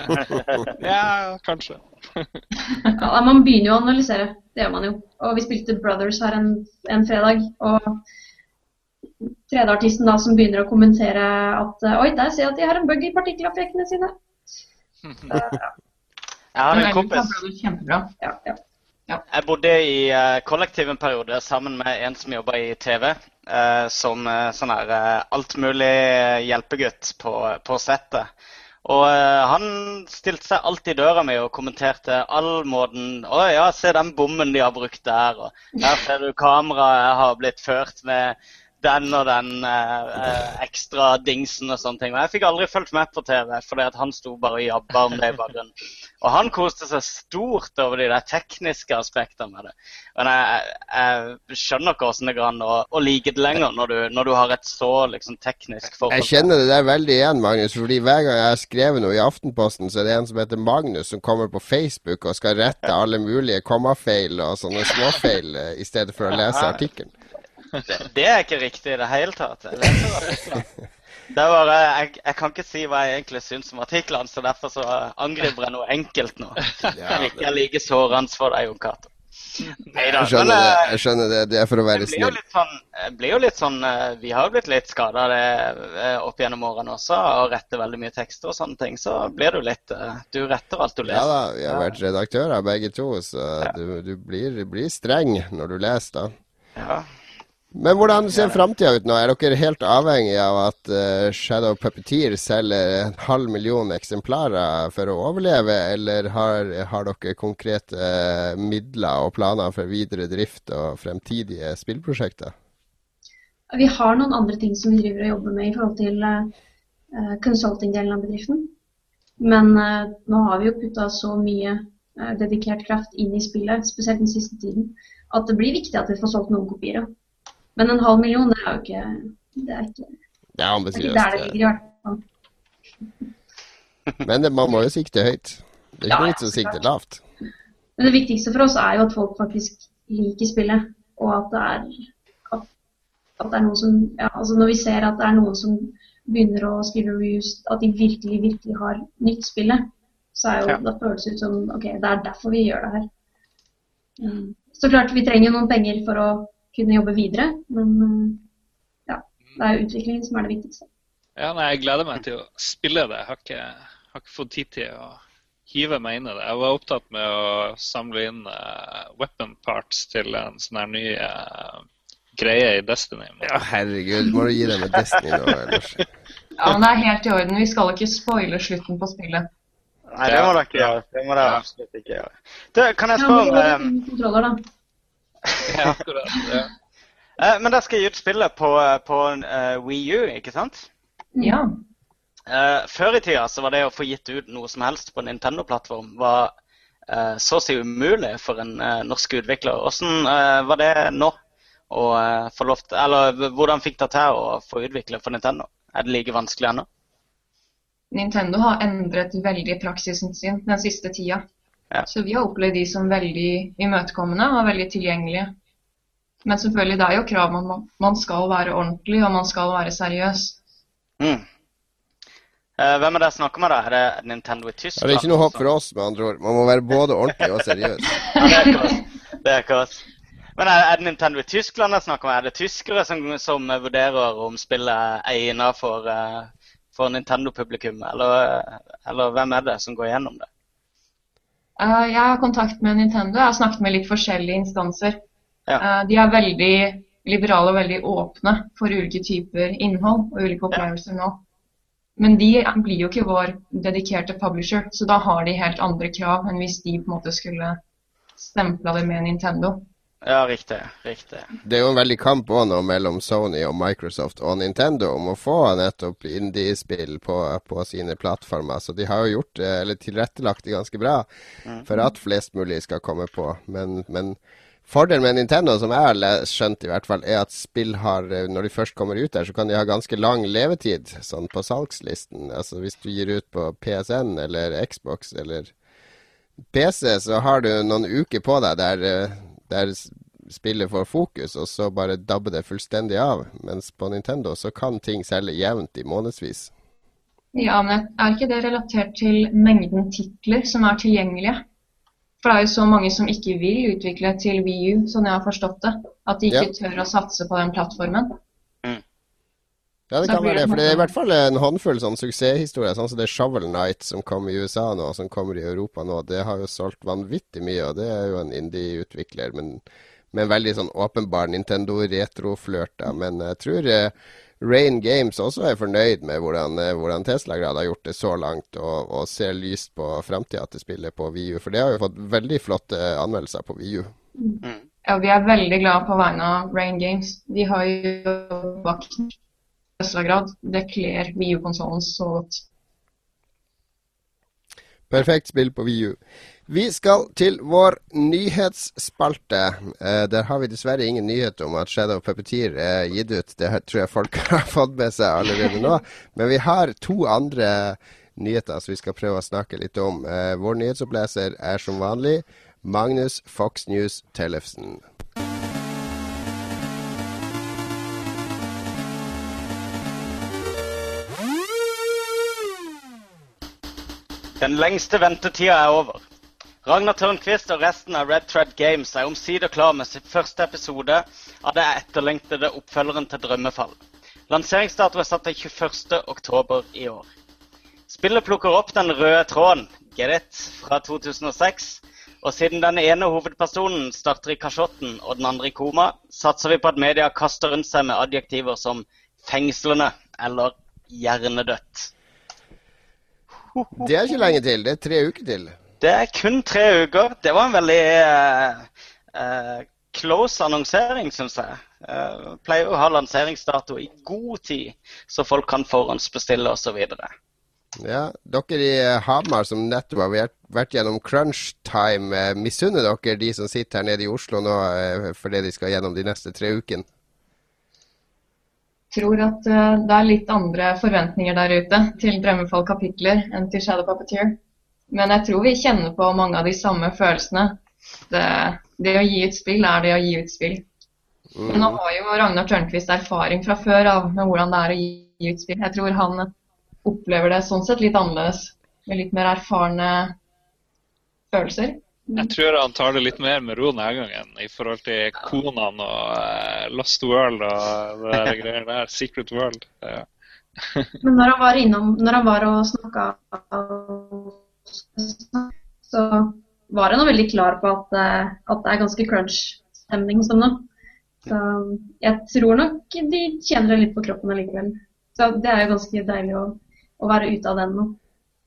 *laughs* Ja, kanskje. *laughs* Ja, man begynner jo å analysere. Det gjør man jo. Og vi spilte Brothers her en, en fredag. Og tredjeartisten da som begynner å kommentere at Oi, der ser jeg at de har en bug i partikkeleffektene sine. Jeg har men en ellers kompis Ja, Ja, Jeg bodde i eh, kollektiv en periode sammen med en som jobba i TV. eh, som eh, sånn her uh, altmulig hjelpegutt på, på settet. Og han stilte seg alltid i døra mi og kommenterte all måten Å ja, se den bommen de har brukt der. Og der ser du kameraet har blitt ført med den og den eh, eh, ekstra dingsen og sånne ting. Og jeg fikk aldri fulgt med på TV, fordi at han sto bare og jabba om det i bakgrunnen. Og han koste seg stort over de der tekniske aspektene med det. Men jeg, jeg skjønner ikke hvordan det går an å, å like det lenger, når du, når du har et så liksom, teknisk forhold. Jeg kjenner det der veldig igjen, Magnus. fordi Hver gang jeg har skrevet noe i Aftenposten, så er det en som heter Magnus, som kommer på Facebook og skal rette alle mulige kommafeil og sånne småfeil eh, i stedet for å lese artikkelen. Det, det er ikke riktig i det hele tatt. Jeg leser artiklene. Det er bare, jeg, jeg kan ikke si hva jeg egentlig syns om artiklene, så derfor så angriper jeg noe enkelt nå. Ja, Ikke er like sårende for deg, Jon Cato. Neida, Jeg skjønner men, det. eh, jeg skjønner det. Det er for å være snill. sånn, blir jo litt sånn eh, Vi har jo blitt litt skada opp gjennom årene også, og retter veldig mye tekster og sånne ting. Så blir du litt eh, Du retter alt du Ja da, vi har vært redaktører begge to, så du, du blir, blir streng når du leser, da. Ja. Men hvordan ser framtida ut nå? Er dere helt avhengig av at uh, Shadow Puppeteer selger en halv million eksemplarer for å overleve, eller har, har dere konkrete uh, midler og planer for videre drift og fremtidige spillprosjekter? Vi har noen andre ting som vi driver og jobber med i forhold til uh, consulting-delen av bedriften. Men uh, nå har vi jo putta så mye dedikert kraft inn i spillet, spesielt den siste tiden, at det blir viktig at vi får solgt noen kopier. Men en halv million, det er jo ikke Det er ikke, Det er det er ikke der det ligger, i hvert fall. Men det, man må jo sikte høyt. Det er ikke ja, vits å sikte lavt. Men det viktigste for oss er jo at folk faktisk liker spillet, og at det er at, at det er noen som ja, altså Når vi ser at det er noen som begynner å skrive reviews, at de virkelig, virkelig har nytt spillet, så er jo, Ja. da føles det ut som OK, det er derfor vi gjør det her. Mm. Så klart, vi trenger noen penger for å kunne jobbe videre, men mm, ja, det er utviklingen som er det viktigste. Ja, nei, Jeg gleder meg til å spille det. Jeg har ikke, har ikke fått tid til å hive meg inn i det. Jeg var opptatt med å samle inn uh, weapon parts til en sånn her ny uh, greie i Destiny. Men... Ja, herregud, må du gi deg med Destiny nå, Lars. *laughs* Ja, men det er helt i orden. Vi skal ikke spoile slutten på spillet. Nei, det må dere ikke gjøre. Det må dere absolutt ikke gjøre. Du, kan jeg spørre ja, eh. *laughs* Ja, akkurat. Ja. eh, Men dere skal gi ut spillet på, på uh, Wii U, ikke sant? Ja. Eh, før i tida så var det å få gitt ut noe som helst på en Nintendo-plattform var eh, så å si umulig for en eh, norsk utvikler. Hvordan eh, var det nå? Å eh, få lov til, eller hvordan fikk dere til å få utvikle for Nintendo? Er det like vanskelig ennå? Nintendo har endret veldig praksisen sin den siste tida. Ja. Så vi har opplevd de som veldig imøtekommende og veldig tilgjengelige. Men selvfølgelig, det er jo krav om at man skal være ordentlig og man skal være seriøs. Mm. Eh, hvem er det jeg snakker med, da? Er det Nintendo i Ja, Tyskland? det er ikke noe håp for oss, med andre ord. Man må være både ordentlig og seriøs. *laughs* Ja, det er ikke oss. Det er ikke. Men er, er det Nintendo i Tyskland jeg snakker med? Er det tyskere som, som vurderer om spillet er egnet for, eh, for Nintendo-publikum? Eller, eller hvem er det som går gjennom det? Eh, jeg har kontakt med Nintendo. Jeg har snakket med litt forskjellige instanser. Ja. Eh, de er veldig liberale og veldig åpne for ulike typer innhold og ulike opplevelser nå. Men de blir jo ikke vår dedikerte publisher, så da har de helt andre krav enn hvis de på en måte skulle stempla det med Nintendo. Ja, riktig. Riktig. Det er jo en veldig kamp også nå mellom Sony og Microsoft og Nintendo om å få nettopp indie-spill på, på sine plattformer. Så de har jo gjort det, eller tilrettelagt det ganske bra for at flest mulig skal komme på. Men, men fordelen med Nintendo, som jeg har skjønt i hvert fall, er at spill har, eh, når de først kommer ut der, så kan de ha ganske lang levetid sånn på salgslisten. Altså hvis du gir ut på PSN eller Xbox eller PC, så har du noen uker på deg der, eh, der spillet får fokus, og så bare dabber det fullstendig av. Mens på Nintendo så kan ting selge jevnt i månedsvis. Ja, men er ikke det relatert til mengden titler som er tilgjengelige? For det er jo så mange som ikke vil utvikle til Wii U, sånn jeg har forstått det. At de ikke tør å satse på den plattformen. Ja, det kan være det. For det er i hvert fall en håndfull sånn suksesshistorier, sånn som det Shovel Knight som kom i USA nå, som kommer i Europa nå. Det har jo solgt vanvittig mye, og det er jo en indie-utvikler, men med en veldig sånn åpenbar Nintendo-retroflørt. Men jeg tror eh, Rain Games også er fornøyd med hvordan, eh, hvordan Tesla-grad har gjort det så langt, og, og ser lyst på framtida til spillet på VU. For det har jo fått veldig flotte anmeldelser på VU. Mm. Ja, vi er veldig glade på vegne av Rain Games. De har jo bakt grad. Det kler Wii U-konsollen så godt. Perfekt spill på VU. Vi skal til vår nyhetsspalte. Eh, der har vi dessverre ingen nyhet om at Shadow Puppeteer er gitt ut. Det tror jeg folk *laughs* har fått med seg allerede nå. Men vi har to andre nyheter som vi skal prøve å snakke litt om. Eh, vår nyhetsoppleser er som vanlig Magnus Fox News Tellefsen. Den lengste ventetida er over. Ragnar Tørnquist og resten av Red Thread Games er omsider klar med sin første episode av det etterlengtede oppfølgeren til Drømmefall. Lanseringsdato er satt til 21.10 i år. Spillet plukker opp den røde tråden, get it, fra 2006. Og siden den ene hovedpersonen starter i kasjotten og den andre i koma, satser vi på at media kaster rundt seg med adjektiver som fengslende eller hjernedødt. Det er ikke lenge til. Det er tre uker til. Det er kun tre uker. Det var en veldig uh, uh, close annonsering, syns jeg. Uh, pleier å ha lanseringsdato i god tid, så folk kan forhåndsbestille osv. Ja, dere i Hamar som nettopp har vært, vært gjennom crunch time, misunner dere de som sitter her nede i Oslo nå for fordi de skal gjennom de neste tre ukene? Tror at eh, det er litt andre forventninger der ute til Drømmefall-kapitler enn til Shadow Puppeteer. Men jeg tror vi kjenner på mange av de samme følelsene. Det, det å gi ut spill er det å gi ut spill. Men nå har jo Ragnar Tørnquist erfaring fra før av med hvordan det er å gi ut spill. Jeg tror han opplever det sånn sett litt annerledes, med litt mer erfarne følelser. Jeg tror han tar det litt mer med ro denne gangen i forhold til Konan og uh, Lost World og det der *laughs* greier der. Secret World. Ja. *laughs* Men når han var innom, når han var og snakka, så var han veldig klar på at, eh, at det er ganske crunch-stemning hos dem nå. Så jeg tror nok de kjenner det litt på kroppen allikevel. Så det er jo ganske deilig å, å være ute av den nå.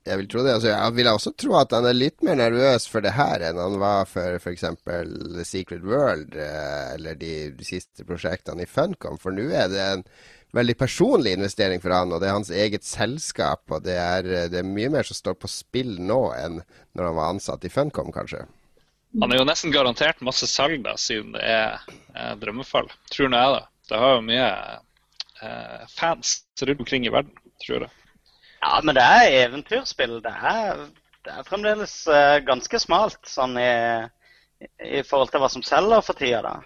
Jeg vil tro det. Altså, jeg vil også tro at han er litt mer nervøs for det her enn han var for f.eks. The Secret World eh, eller de, siste prosjektene i Funcom. For nå er det en veldig personlig investering for han, og det er hans eget selskap. Og det er, det er mye mer som står på spill nå enn når han var ansatt i Funcom, kanskje. Han er jo nesten garantert masse salg, da, siden det er eh, drømmefall. Tror nå jeg, da. Det har jo mye eh, fans rundt omkring i verden, tror jeg. Ja, men det er eventyrspill. Det er, det er fremdeles uh, ganske smalt sånn i, i, forhold til hva som selger for tida. da.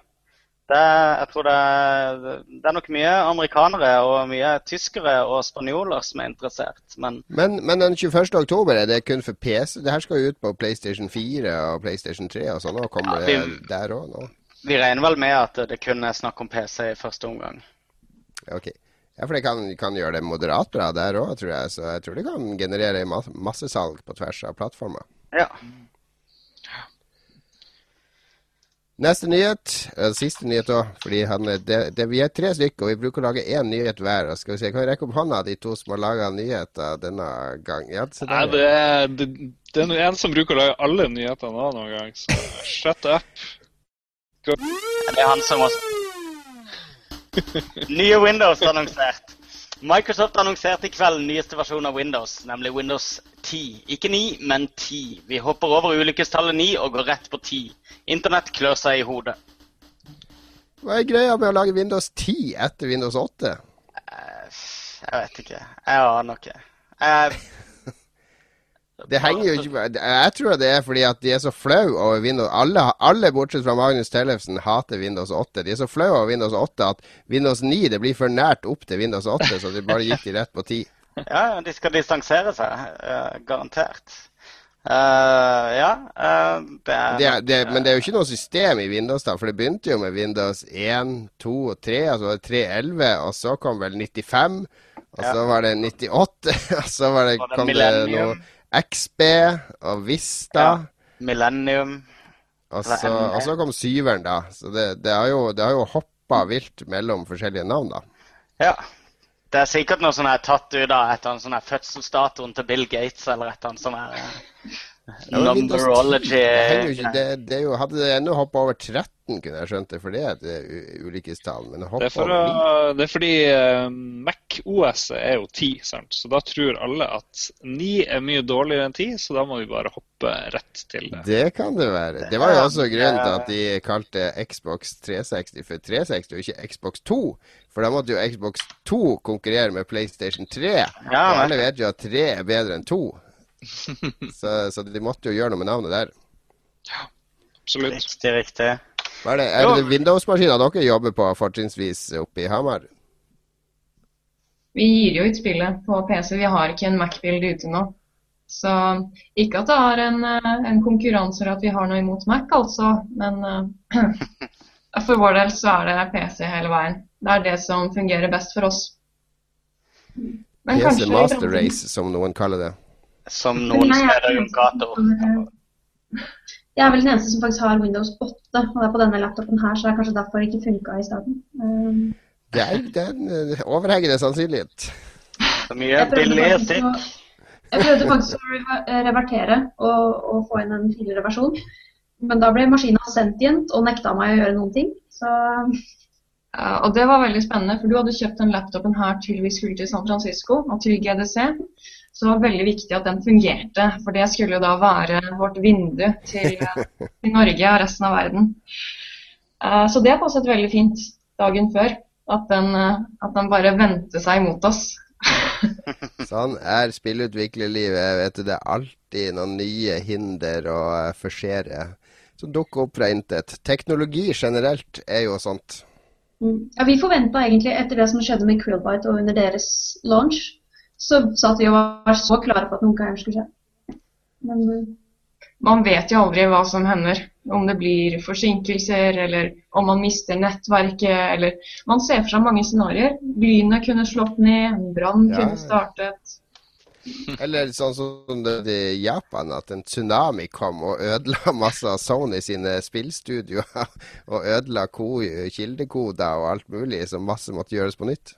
Det, jeg tror det det er, nok mye amerikanere og mye tyskere og spanjoler som er interessert. Men, men, men den 21. oktober er det kun for PC? Det her skal jo ut på PlayStation 4 og PlayStation 3 og sånn. Og kommer ja, vi, det der òg nå? Vi regner vel med at det kun er snakk om PC i første omgang. Ok. Ja, for det kan, kan gjøre det moderat bra der òg, tror jeg. Så jeg tror det kan generere massesalg på tvers av plattformer. Ja. Neste nyhet, siste nyhet òg, fordi han, det, det, vi er tre stykker, og vi bruker å lage én nyhet hver. Og skal vi se, Kan vi rekke opp hånda, de to som har laga nyheter denne gang? Ja, Nei, det er, det, det er en som bruker å lage alle nyhetene noen gang, så shut up. Go. Det er han som også Nye Windows annonsert. Microsoft annonserte i kveld nyeste versjon av Windows, nemlig Windows 10. Ikke 9, men 10. Vi hopper over ulykkestallet 9 og går rett på 10. Internett klør seg i hodet. Hva er greia med å lage Windows 10 etter Windows 8? Eh, jeg vet ikke. Jeg aner ikke. Jeg det henger jo ikke Jeg tror det er fordi at de er så flau over Windows alle, alle, bortsett fra Magnus Tellefsen hater Windows 8. De er så flau over Windows 8 at Windows 9 det blir for nært opp til Windows 8, så de bare gikk de rett på 10. Ja, de skal distansere seg. Uh, garantert. Uh, ja. Uh, det er, det er, det, men det er jo ikke noe system i Windows, da. For det begynte jo med Windows 1, 2 og 3. Altså 3.11, og så kom vel 95. Og ja. så var det 98, *laughs* og så var det, kom det noe XB og Vista. Ja. Millennium. Og så, og så, kom syveren, da. Så det, det har jo, det jo hoppa vilt mellom forskjellige navn, da. Ja. Det er sikkert noe som er tatt ut av et sånn fødselsdatoen til Bill Gates eller et eller annet sånt. Eh, Numberology. Det, det, det jo, hadde det ennå hoppa over 13, kunne jeg skjønt det, for det er et ulykkestall. Men det, det, er for, det er fordi uh, Mac OS er jo 10, sant? så da tror alle at 9 er mye dårligere enn 10, så da må vi bare hoppe rett til det. Det kan det være. Det var jo også grunnen til at de kalte Xbox 360 for 360 og ikke Xbox 2. For da måtte jo Xbox 2 konkurrere med PlayStation 3. Ja, og alle vet jo at 3 er bedre enn 2. *laughs* så, så, de måtte jo gjøre noe med navnet der. Ja, absolutt. Riktig, riktig. Hva er det, er det Windows-maskiner dere jobber på fortrinnsvis oppe i Hamar? Vi gir jo ut spillet på PC. Vi har ikke en Mac-bild ute nå. Så ikke at det er en, eh, en konkurranse at vi har noe imot Mac, altså. Men uh, *clears throat* for vår del så er det PC hele veien. Det er det som fungerer best for oss. Men PC Master Race, som noen kaller det som noen steder rundt gata. Jeg er vel den eneste som faktisk har Windows 8, og det er på denne laptopen her, så det er kanskje derfor det ikke funka i starten. Um, det er, det er en uh, overhengende sannsynlighet. Så mye billig stikk. Jeg prøvde faktisk å revertere og, og, få inn en tidligere versjon, men da ble maskina sentient og nekta meg å gjøre noen ting. Så og det var veldig spennende, for du hadde kjøpt den laptopen her til vi skulle til San Francisco og til GDC. Så det var veldig viktig at den fungerte, for det skulle jo da være vårt vindu til, *laughs* til Norge og resten av verden. Uh, så det passet veldig fint dagen før, at den, uh, at den bare vendte seg mot oss. *laughs* sånn er spillutviklerlivet. Vet du, det er alltid noen nye hinder å forsere som dukker opp fra intet. Teknologi generelt er jo sånt. Mm. Ja, vi forventa egentlig, etter det som skjedde med Krillbite og under deres launch, så satt vi og var så klare på at noe gærent skulle skje. Men uh... Man vet jo aldri hva som hender. Om det blir forsinkelser, eller om man mister nettverket, eller Man ser for seg mange scenarioer. Byene kunne slått ned, en brann ja. kunne startet. Eller sånn som det i Japan, at en tsunami kom og ødela masse av Sony sine spillstudioer. *laughs* Og ødela kildekoder og alt mulig, så masse måtte gjøres på nytt.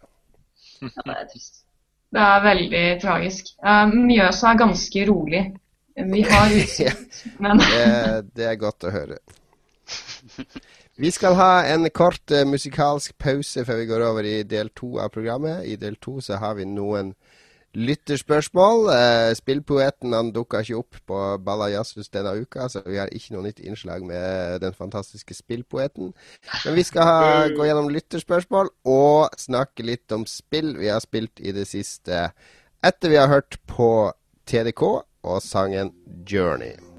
Ja, det er trist. Det er veldig tragisk. Mjøsa er ganske rolig. Vi har *laughs* utsikt, men det, er godt å høre. *laughs* Vi skal ha en kort uh, musikalsk pause før vi går over i del to av programmet. I del to så har vi noen lytterspørsmål. Uh, spillpoeten han dukka ikke opp på Balla Jazzhus denne uka, så vi har ikke noe nytt innslag med den fantastiske spillpoeten. Men vi skal ha, gå gjennom lytterspørsmål og snakke litt om spill vi har spilt i det siste etter vi har hørt på TDK og sangen 'Journey'.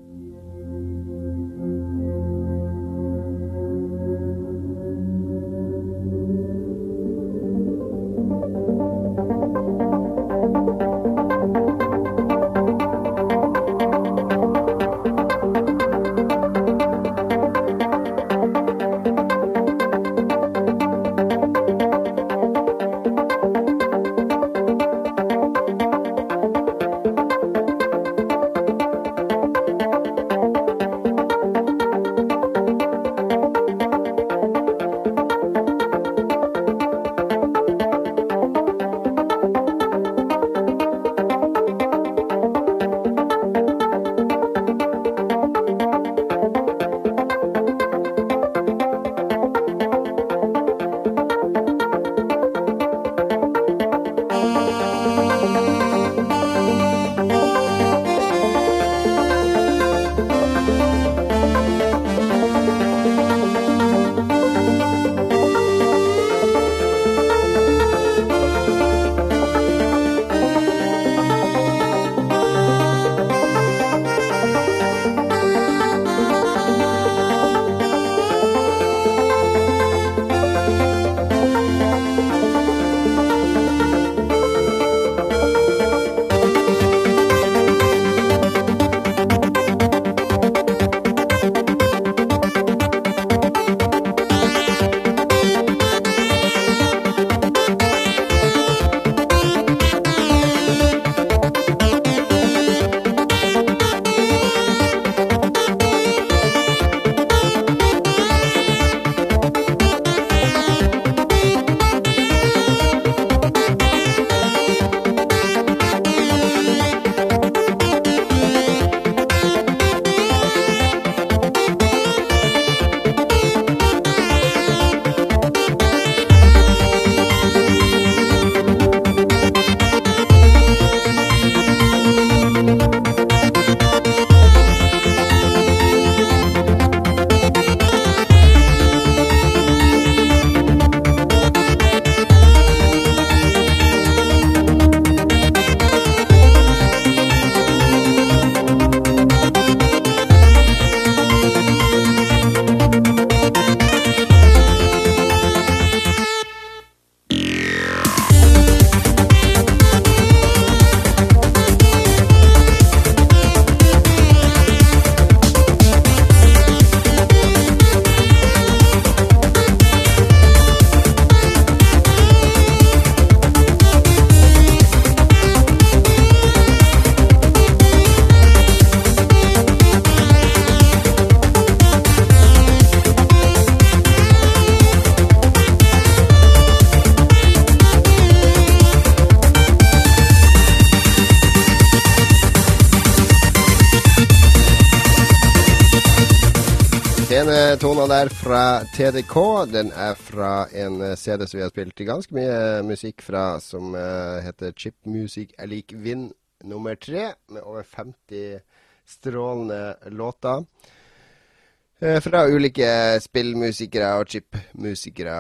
Tona der fra TDK. Den er fra en eh, CD som vi har spilt ganske mye musikk fra, som uh, heter Chip Music er lik vind nummer tre, med over 50 strålende låter. Fra ulike spillmusikere og chipmusikere.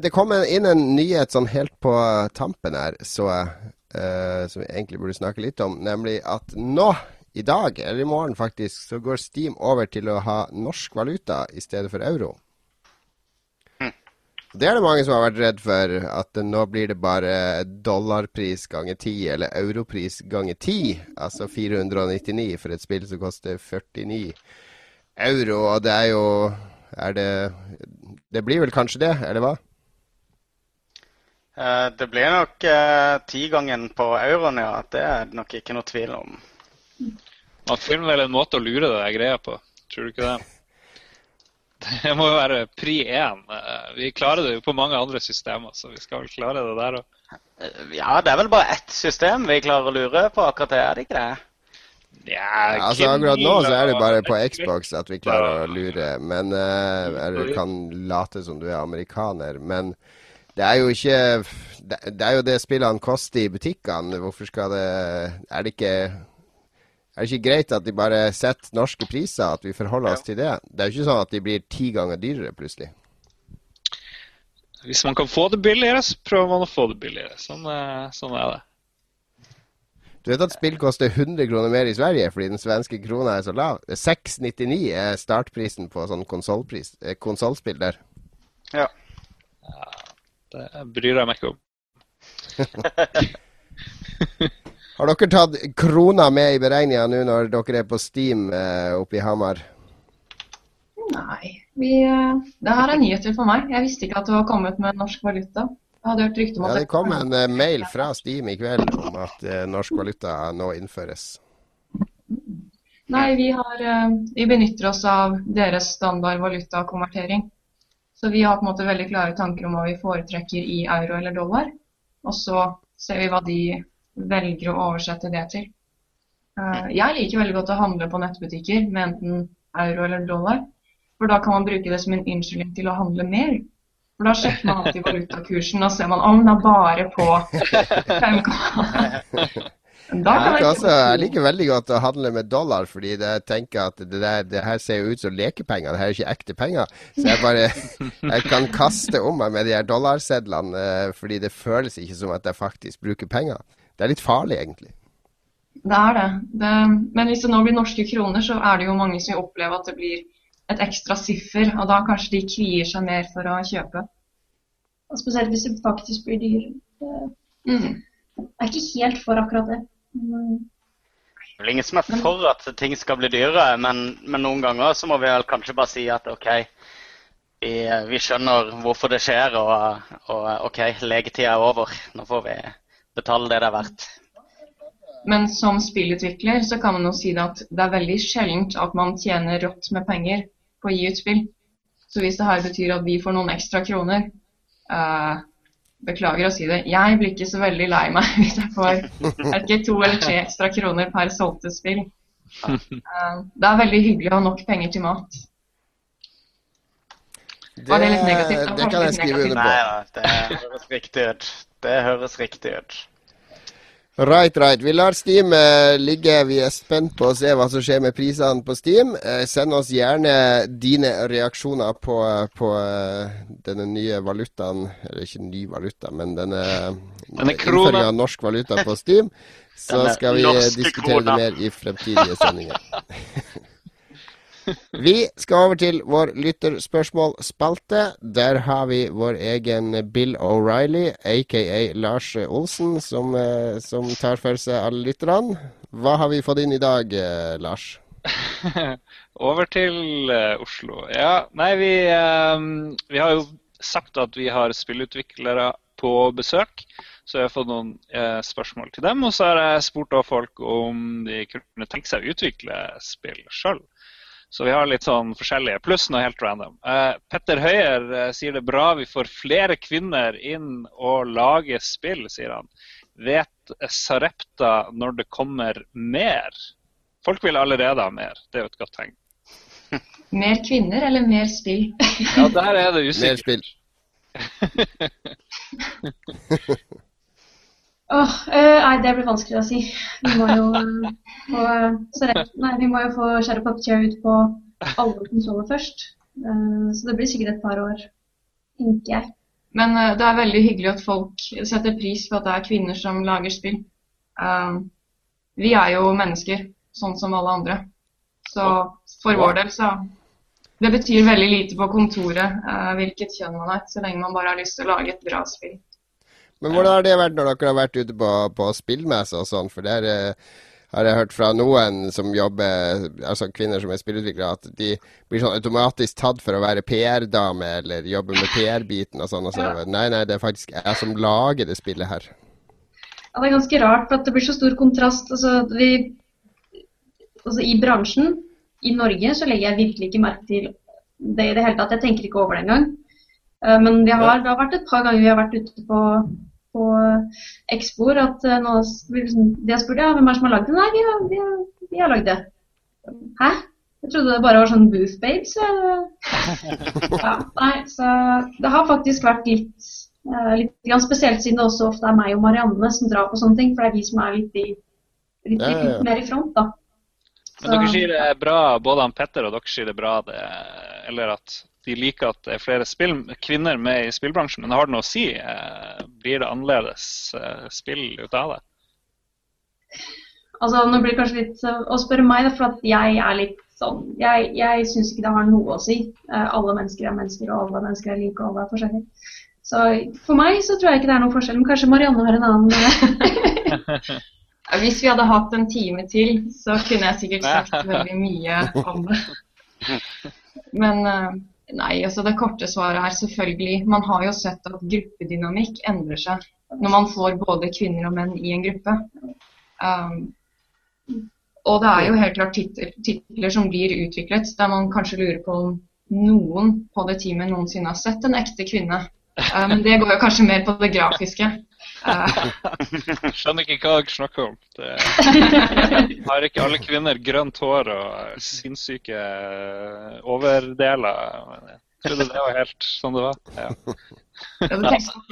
Det kom inn en nyhet sånn helt på tampen her, så jeg, som vi egentlig burde snakke litt om, nemlig at nå i dag, eller i morgen faktisk, så går Steam over til å ha norsk valuta i stedet for euro. Hm. Det er det mange som har vært redd for, at nå blir det bare dollarpris ganger 10, eller europris ganger 10. Altså 499 for et spill som koster 49 euro. Og det er jo Er det Det blir vel kanskje det, eller hva? Eh, det blir nok tigangen på euroen, ja. Det er det nok ikke noe tvil om. Man finner vel en måte å lure det der greia på, tror du ikke det? *laughs* Det må jo være pri én. Vi klarer det jo på mange andre systemer, så vi skal vel klare det der òg. Ja, det er vel bare ett system vi klarer å lure på akkurat det, er det ikke det? Ja, altså Akkurat nå så er det bare på Xbox at vi klarer å lure. Men uh, Eller kan late som du er amerikaner. Men det er jo ikke Det er jo det spillene koster i butikkene. Hvorfor skal det Er det ikke er det ikke greit at de bare setter norske priser, at vi forholder oss til det? Det er jo ikke sånn at de blir ti ganger dyrere plutselig. Hvis man kan få det billigere, så prøver man å få det billigere. Sånn, eh, sånn er det. Du vet at spill koster 100 kroner mer i Sverige fordi den svenske krona er så lav? 699 er startprisen på sånn eh, konsollspill der. Ja. ja. Det bryr jeg meg ikke om. *laughs* *laughs* Har dere tatt krona med i beregninga nå når dere er på Steam eh, oppe i Hamar? Nei. Vi, eh, det her er nyheter for meg. Jeg visste ikke at det var kommet med norsk valuta. Jeg hadde hørt rykte om at ja, Det kom en uh, mail fra Steam i kveld om at uh, norsk valuta nå innføres. Nei, vi, har, uh, vi benytter oss av deres standard valutakonvertering. Så vi har på en måte veldig klare tanker om hva vi foretrekker i euro eller dollar. Og så ser vi hva de velger å oversette det til. Eh, jeg liker veldig godt å handle på nettbutikker med enten euro eller dollar. For da kan man bruke det som en unnskyldning til å handle mer. For da sjekker man alltid valutakursen og ser man om den er bare på 5 jeg, også, jeg, liker veldig godt å handle med dollar, fordi jeg tenker at det, der, det her ser jo ut som lekepenger. Det her er ikke ekte penger. Så jeg bare jeg kan kaste om meg med de her dollarsedlene, eh, fordi det føles ikke som at jeg faktisk bruker penger. Det er litt farlig, egentlig. Det er det. det. Men hvis det nå blir norske kroner, så er det jo mange som opplever at det blir et ekstra siffer. Og da kanskje de kvier seg mer for å kjøpe. Og spesielt hvis det faktisk blir dyr. Mm. Jeg er ikke helt for akkurat det. Mm. Det er ingen som er for at ting skal bli dyrere, men, men, noen ganger så må vi vel kanskje bare si at OK, vi, vi skjønner hvorfor det skjer, og, og OK, legetida er over. Nå får vi betale det det er verdt. Men som spillutvikler så kan man jo si at det er veldig sjeldent at man tjener rått med penger på å gi ut spill. Så hvis det her betyr at vi får noen ekstra kroner uh, Beklager å si det, jeg blir ikke så veldig lei meg *laughs* hvis jeg får ikke to eller tre ekstra kroner per solgte spill. Uh, *laughs* det er veldig hyggelig å ha nok penger til mat. Det, Var det litt negativt? Det kan jeg skrive under på. Nei, det høres riktig ut. Det høres riktig ut. Right, right. Vi lar Steam uh, ligge. Vi er spent på å se hva som skjer med prisene på Steam. Uh, send oss gjerne dine reaksjoner på, på uh, denne nye valutaen Eller ikke ny valuta, men denne innføringa av norsk valuta på Steam. Så skal vi diskutere det mer i fremtidige sendinger. *laughs* Vi skal over til vår lytterspørsmålspalte. Der har vi vår egen Bill O'Reilly, aka Lars Olsen, som, eh, som, tar for seg alle lytterne. Hva har vi fått inn i dag, eh, Lars? *laughs* over til uh, Oslo. Ja, nei, vi, vi har jo sagt at vi har spillutviklere på besøk. Så jeg har fått noen eh, spørsmål til dem. Og så har jeg spurt folk om de kunne tenke seg å utvikle spill sjøl. Så vi har litt sånn forskjellige, pluss noe helt random. Uh, Petter Høyer uh, sier det bra vi får flere kvinner inn og lage spill, sier han. Vet Sarepta når det kommer mer? Folk vil allerede ha mer. Det er jo et godt tegn. *laughs* Mer kvinner eller mer spill? ja, der er det usikkert. Mer spill. *laughs* Åh, øh, nei, det blir vanskelig å si. Vi må jo øh, få, nei, vi må jo få Shadow Puppetjør ut på alle konsoller først. Uh, så det blir sikkert et par år, tenker jeg. Men uh, det er veldig hyggelig at folk setter pris på at det er kvinner som lager spill. Uh, vi er jo mennesker, sånn som alle andre. Så for vår del så Det betyr veldig lite på kontoret hvilket kjønn man er, så lenge man bare har lyst til å lage et bra spill. Men hvordan har det vært når dere har vært ute på, på spillmesse og sånn? For der eh, har jeg hørt fra noen som jobber, altså kvinner som er spillutviklere, at de blir sånn automatisk tatt for å være PR-dame eller jobbe med PR-biten og sånn. Og så, nei, nei, det er faktisk jeg som lager det spillet her. Ja, det er ganske rart, for det blir så stor kontrast. Altså, vi, altså, I bransjen i Norge så legger jeg virkelig ikke merke til det i det hele tatt. Jeg tenker ikke over det engang. Uh, men vi har, det har vært et par ganger vi har vært ute på på Expoer at uh, nå, liksom, de har spurt ja, hvem er det som har lagd det. Nei, vi har, vi har, vi har lagd det. Hæ? Jeg trodde det bare var sånn Booth Babes. *laughs* ja, nei, så det har faktisk vært litt, uh, litt spesielt, siden det også ofte er meg og Marianne som drar på sånne ting. For det er vi som er litt, i, litt, litt, litt mer i front, da. Men dere sier det er bra, både han Petter og dere sier det er bra, det, eller at de liker at det er flere spill, kvinner med i spillbransjen. Men har det noe å si? Eh, blir det annerledes eh, spill ut av det? Altså, Nå blir det kanskje litt eh, å spørre meg, for at jeg er litt sånn Jeg, jeg syns ikke det har noe å si. Alle mennesker er mennesker, og alle mennesker er like, og alle er forskjellige. Så for meg så tror jeg ikke det er noen forskjell. Men kanskje Marianne har en annen *laughs* *laughs* Hvis vi hadde hatt en time til, så kunne jeg sikkert *laughs* sagt veldig mye om det. Men Nei, altså det korte svaret er selvfølgelig Man har jo sett at gruppedynamikk endrer seg når man får både kvinner og menn i en gruppe. Um, og det er jo helt klart titler, som blir utviklet der man kanskje lurer på om noen på det teamet noensinne har sett en ekte kvinne. Men um, det går jo kanskje mer på det grafiske. *laughs* Skjønner ikke hva dere snakker om. Det har ikke alle kvinner grønt hår og sinnssyke overdeler? Jeg trodde det var helt sånn det var. Ja.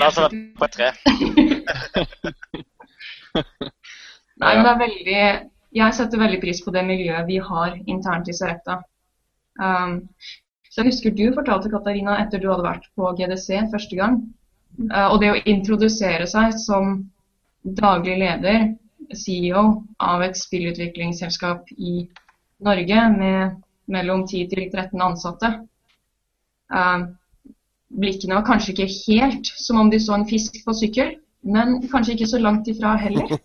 La oss være på tre. *laughs* Nei, men det er veldig Jeg setter veldig pris på det miljøet vi har internt i Sarepta. Um, så jeg husker du fortalte, Katarina, etter du hadde vært på GDC første gang, og det å introdusere seg som daglig leder, CEO, av et spillutviklingsselskap i Norge med mellom 10 til 13 ansatte. Uh, blikkene var kanskje ikke helt som om de så en fisk på sykkel, men kanskje ikke så langt ifra heller. *laughs*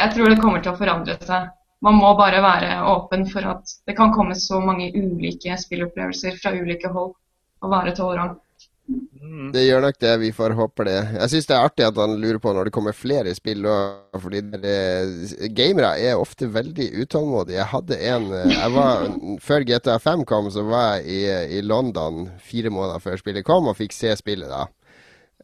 Jeg tror det kommer til å forandre seg. Man må bare være åpen for at det kan komme så mange ulike spillopplevelser fra ulike hold, og være tolerant. Mm. Det gjør nok det. Vi får håpe det. Jeg syns det er artig at han lurer på når det kommer flere spill. Og, fordi det, Gamere er ofte veldig utålmodige. Jeg hadde en eh, jeg var, Før GTA 5 kom, så var jeg i, i London fire måneder før spillet kom, og fikk se spillet da.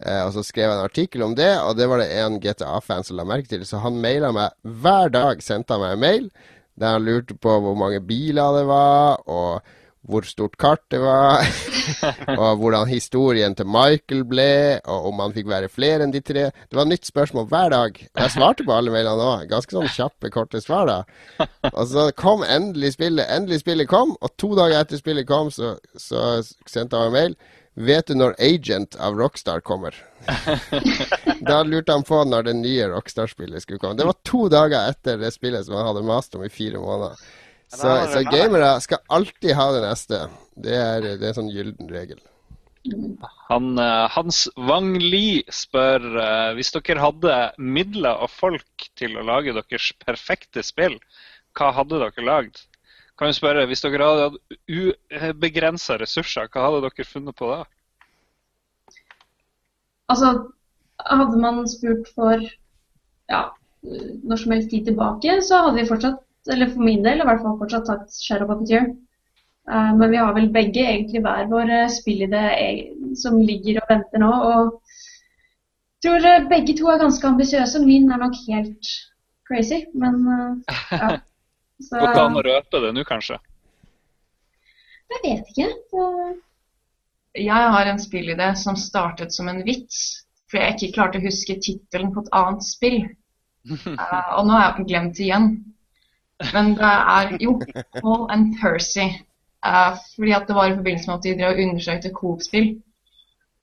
Eh, og Så skrev jeg en artikkel om det, og det var det en GTA-fan som la merke til. Så han maila meg hver dag, sendte han meg en mail der han lurte på hvor mange biler det var, og hvor stort kart det var, *laughs* *laughs* og hvordan historien til Michael ble, og om han fikk være flere enn de tre. Det var nytt spørsmål hver dag. Jeg svarte på alle mailene òg. Ganske sånn kjappe, korte svar, da. Og så kom endelig spillet. Endelig spillet kom, og to dager etter spillet kom, så, så sendte han en mail. Vet du når Agent av Rockstar kommer? *laughs* da lurte han på når det nye Rockstar-spillet skulle komme. Det var to dager etter det spillet som han hadde mast om i fire måneder. Så, så gamere skal alltid ha det neste. Det er, det er en sånn gylden regel. Han, uh, Hans Wang Li spør uh, hvis dere hadde midler og folk til å lage deres perfekte spill, hva hadde dere lagd? Kan vi spørre, Hvis dere hadde hatt ubegrensa ressurser, hva hadde dere funnet på da? Altså, hadde man spurt for ja, når som helst tid tilbake, så hadde vi fortsatt eller for min del i hvert fall fortsatt tatt Shadow Puppeteer. Uh, men vi har vel begge egentlig hver vår uh, spillidé som ligger og venter nå. Og tror uh, begge to er ganske ambisiøse. Min er nok helt crazy, men uh, ja. *laughs* Så, Går det an å røpe det nå, kanskje? Jeg vet ikke. Så... Jeg har en spillidé som startet som en vits, for jeg ikke klarte å huske tittelen på et annet spill. *laughs* og nå har jeg glemt det igjen. Men det er jo Paul and Percy. Uh, fordi at det var i forbindelse med at de drev og undersøkte Coop-spill.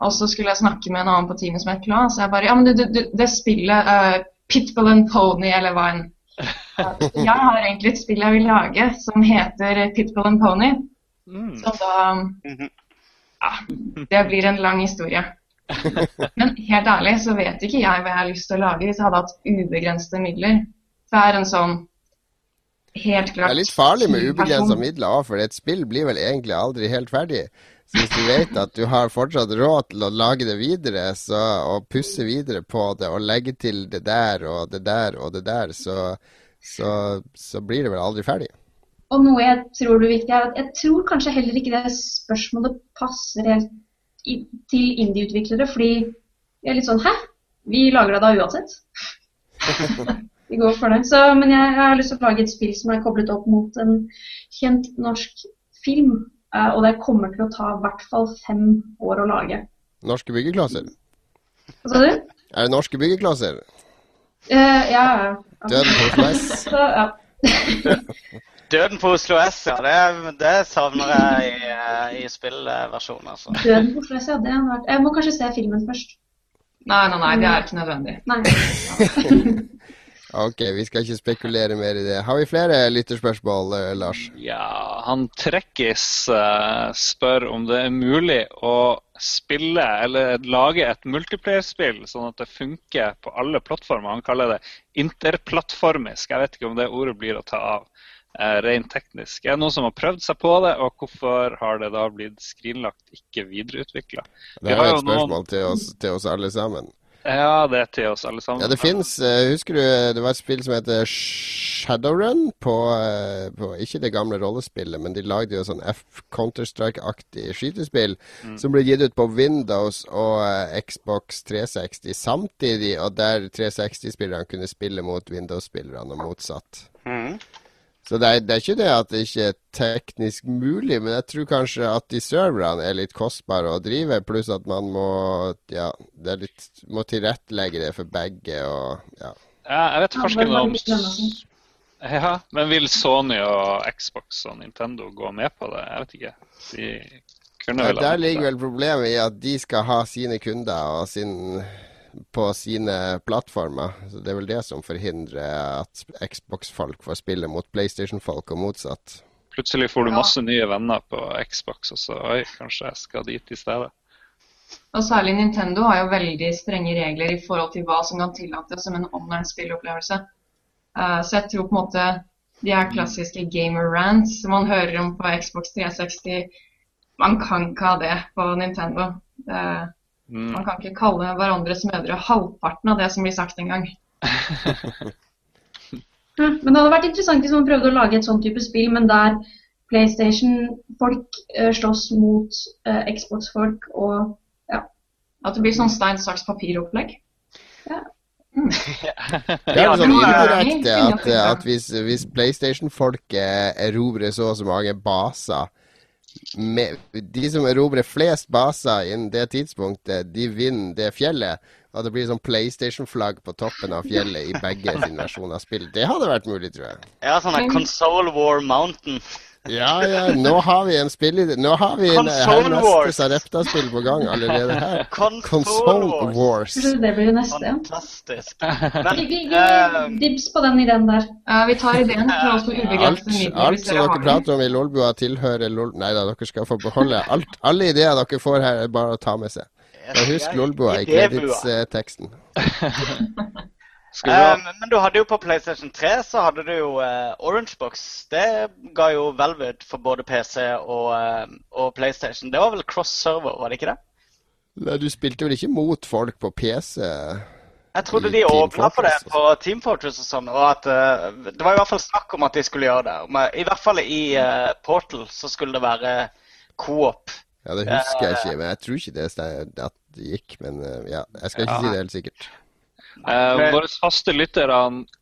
Og så skulle jeg snakke med en annen på teamet som het Klas. Så jeg bare Ja, men det, du det spillet uh, Pitbull and Pony, eller hva enn. Uh, *laughs* jeg har egentlig et spill jeg vil lage som heter Pitbull and Pony. Mm. Så da Ja, det blir en lang historie. *laughs* Men helt ærlig så vet ikke jeg hva jeg har lyst til å lage hvis jeg hadde hatt ubegrensede midler. Det er en sånn helt klart Det er litt farlig med ubegrensa midler òg, for et spill blir vel egentlig aldri helt ferdig. Så hvis du vet at du har fortsatt råd til å lage det videre, så, og pusse videre på det, og legge til det der og det der og det der, så, så, så blir det vel aldri ferdig. Og noe jeg tror du viktig er at jeg tror kanskje heller ikke det spørsmålet passer helt i, til indie-utviklere, fordi vi er litt sånn Hæ? Vi lager det da uansett. *laughs* vi går for det. Så, men jeg, jeg har lyst til å lage et spill som er koblet opp mot en kjent norsk film. eh, og det kommer til å ta i hvert fall fem år å lage. Norske byggeklasser? Hva sa du? Er det norske byggeklasser? Uh, ja, ja. Døden på Oslo S? *laughs* Så, ja. *laughs* Døden på Oslo S, ja. Det, det savner jeg i, eh, i spillversjonen, altså. Døden på Oslo S, ja. Det hadde vært Jeg må kanskje se filmen først. Nei, nei, nei, det er ikke nødvendig. Nei. *laughs* Ok, vi skal ikke spekulere mer i det. Har vi flere lytterspørsmål, eh, Lars? Ja, han Trekkis eh, spør om det er mulig å spille eller lage et multiplayer-spill sånn at det funker på alle plattformer. Han kaller det interplattformisk. Jeg vet ikke om det ordet blir å ta av eh, rent teknisk. Er det noen som har prøvd seg på det, og hvorfor har det da blitt skrinlagt, ikke videreutvikla? Det er jo et spørsmål til oss, til oss alle sammen. Ja, det er til oss alle sammen. Ja, det fins Husker du det var et spill som heter Shadowrun på, eh, på Ikke det gamle rollespillet, men de lagde jo sånn F Counter-Strike-aktig skytespill som ble gitt ut på Windows og eh, Xbox 360 samtidig, og der 360-spillerne kunne spille mot Windows-spillerne og motsatt. Mhm. Så det er, det er ikke det at det ikke er teknisk mulig, men jeg tror kanskje at de serverne er litt kostbare å drive, pluss at man må ja, det er litt, må tilrettelegge det for begge og ja. Ja, jeg vet forskerne om. Ja, men vil Sony og Xbox og Nintendo gå med på det? Jeg vet ikke. De kunne vel ja, Der ligger vel problemet i at de skal ha sine kunder og sin, på sine plattformer. Så Det er vel det som forhindrer at Xbox-folk får spille mot PlayStation-folk og motsatt. Plutselig får du Ja. masse nye venner på Xbox, og så oi, kanskje jeg skal dit i stedet. Og særlig Nintendo har jo veldig strenge regler i forhold til hva som kan tillates som en online spillopplevelse. Eh, så jeg tror på en måte de her klassiske gamer rants som man hører om på Xbox 360, man kan ikke ha det på Nintendo. Det, Mm. Man kan ikke kalle hverandres mødre halvparten av det som blir sagt engang. Ja, *laughs* men det hadde vært interessant hvis man prøvde å lage et sånn type spill, men der PlayStation-folk eh, slåss mot eh, Xbox-folk og At det blir sånn stein, saks, papir-opplegg. Det *laughs* er Ja, sånn det indirekte at, at hvis, hvis PlayStation-folk erobrer så og så mange baser med, De som erobrer flest baser innen det tidspunktet, de vinner det fjellet. Og det blir sånn PlayStation-flagg på toppen av fjellet i begge sin versjon av spill. Det hadde vært mulig, tror jeg. Ja, sånn en Console War Mountain. Ja, ja, nå har vi en spiller... Nå har vi en Wars. neste Sarepta-spill på gang allerede her. *laughs* Console Wars. Wars. Det blir jo neste? Fantastisk. *laughs* Men eh, Dibs på den ideen der. Uh, vi tar ideen for oss *laughs* Alt, midler. alt som dere prater om i Lolbua, tilhører Lol... Nei da, dere skal få beholde alt. Alle ideer dere får her, er bare å ta med seg. Og husk Lolbua i Idébua. Eh, men du hadde jo på PlayStation 3 så hadde du jo eh, Orangebox. Det ga jo Velvet for både PC og, eh, og PlayStation. Det var vel cross-server, var det ikke det? Nei, du spilte vel ikke mot folk på PC? Jeg trodde de åpna for det på Team Fortress og sånn. og at uh, Det var i hvert fall snakk om at de skulle gjøre det. Men I hvert fall i uh, Portal så skulle det være co-op. Ja, det husker jeg ikke, men jeg tror ikke det det gikk. Men uh, ja, jeg skal ikke Ja. si det helt sikkert. Eh, Våre faste lyttere,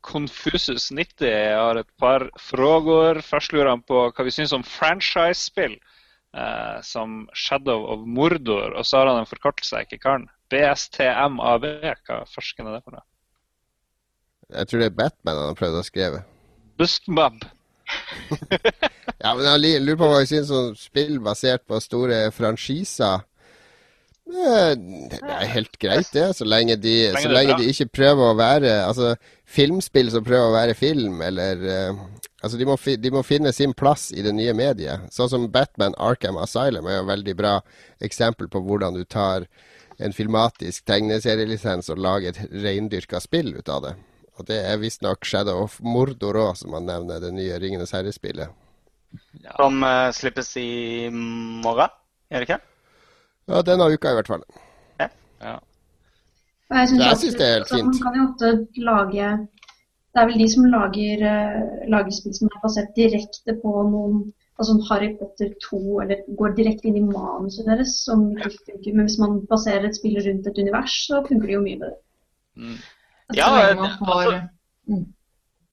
Confusus90, har et par spørsmål. Først lurer han på hva vi syns om franchise-spill eh, som Shadow of Mordor. Og så har han en forkortelse jeg ikke kan. BSTMAB. Hva farsken er det for noe? Jeg tror det er Batman han har prøvd å skrive. Bustmab. *laughs* Ja, men jeg lurer på hva jeg syns om spill basert på store franchiser. Det er helt greit, det, så lenge de, så lenge de ikke prøver å være Altså, filmspill som prøver å være film, eller eh, Altså, de må, de må finne sin plass i det nye mediet. Sånn som Batman Arkham Asylum er jo et veldig bra eksempel på hvordan du tar en filmatisk tegneserielisens og lager et reindyrka spill ut av det. Og det er visstnok Shadow of Mordor òg, som man nevner, det nye Ringenes herre-spillet. Som uh, slippes i morgen, er det ikke? Ja, denne uka i hvert fall. Ja. ja. Jeg syns synes det er helt fint. Man kan jo ofte lage Det er vel de som lager, uh, lager spill som er basert direkte på noen altså Harry Potter 2, eller går direkte inn i manuset deres, som ikke funker. Men hvis man baserer et spill rundt et univers, så funker det jo mye bedre. Mm. Ja, altså, mm.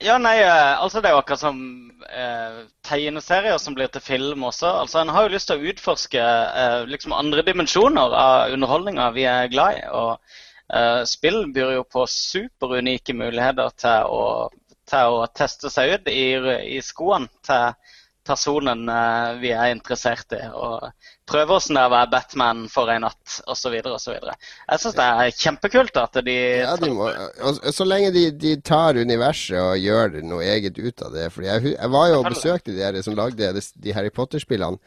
Ja, nei, eh, altså det er jo akkurat som eh, tegneserier som blir til film også. Altså En har jo lyst til å utforske eh, liksom andre dimensjoner av underholdninga vi er glad i. og eh, Spill byr jo på superunike muligheter til å, til å teste seg ut i, i skoene til personen uh, vi er interessert i. Og prøve å være Batman for en natt, osv. osv. Jeg syns det er kjempekult at de Ja, de må, Så lenge de, de, tar universet og gjør noe eget ut av det. Fordi jeg, jeg var jo og besøkte de, som lagde de, de Harry Potter-spillene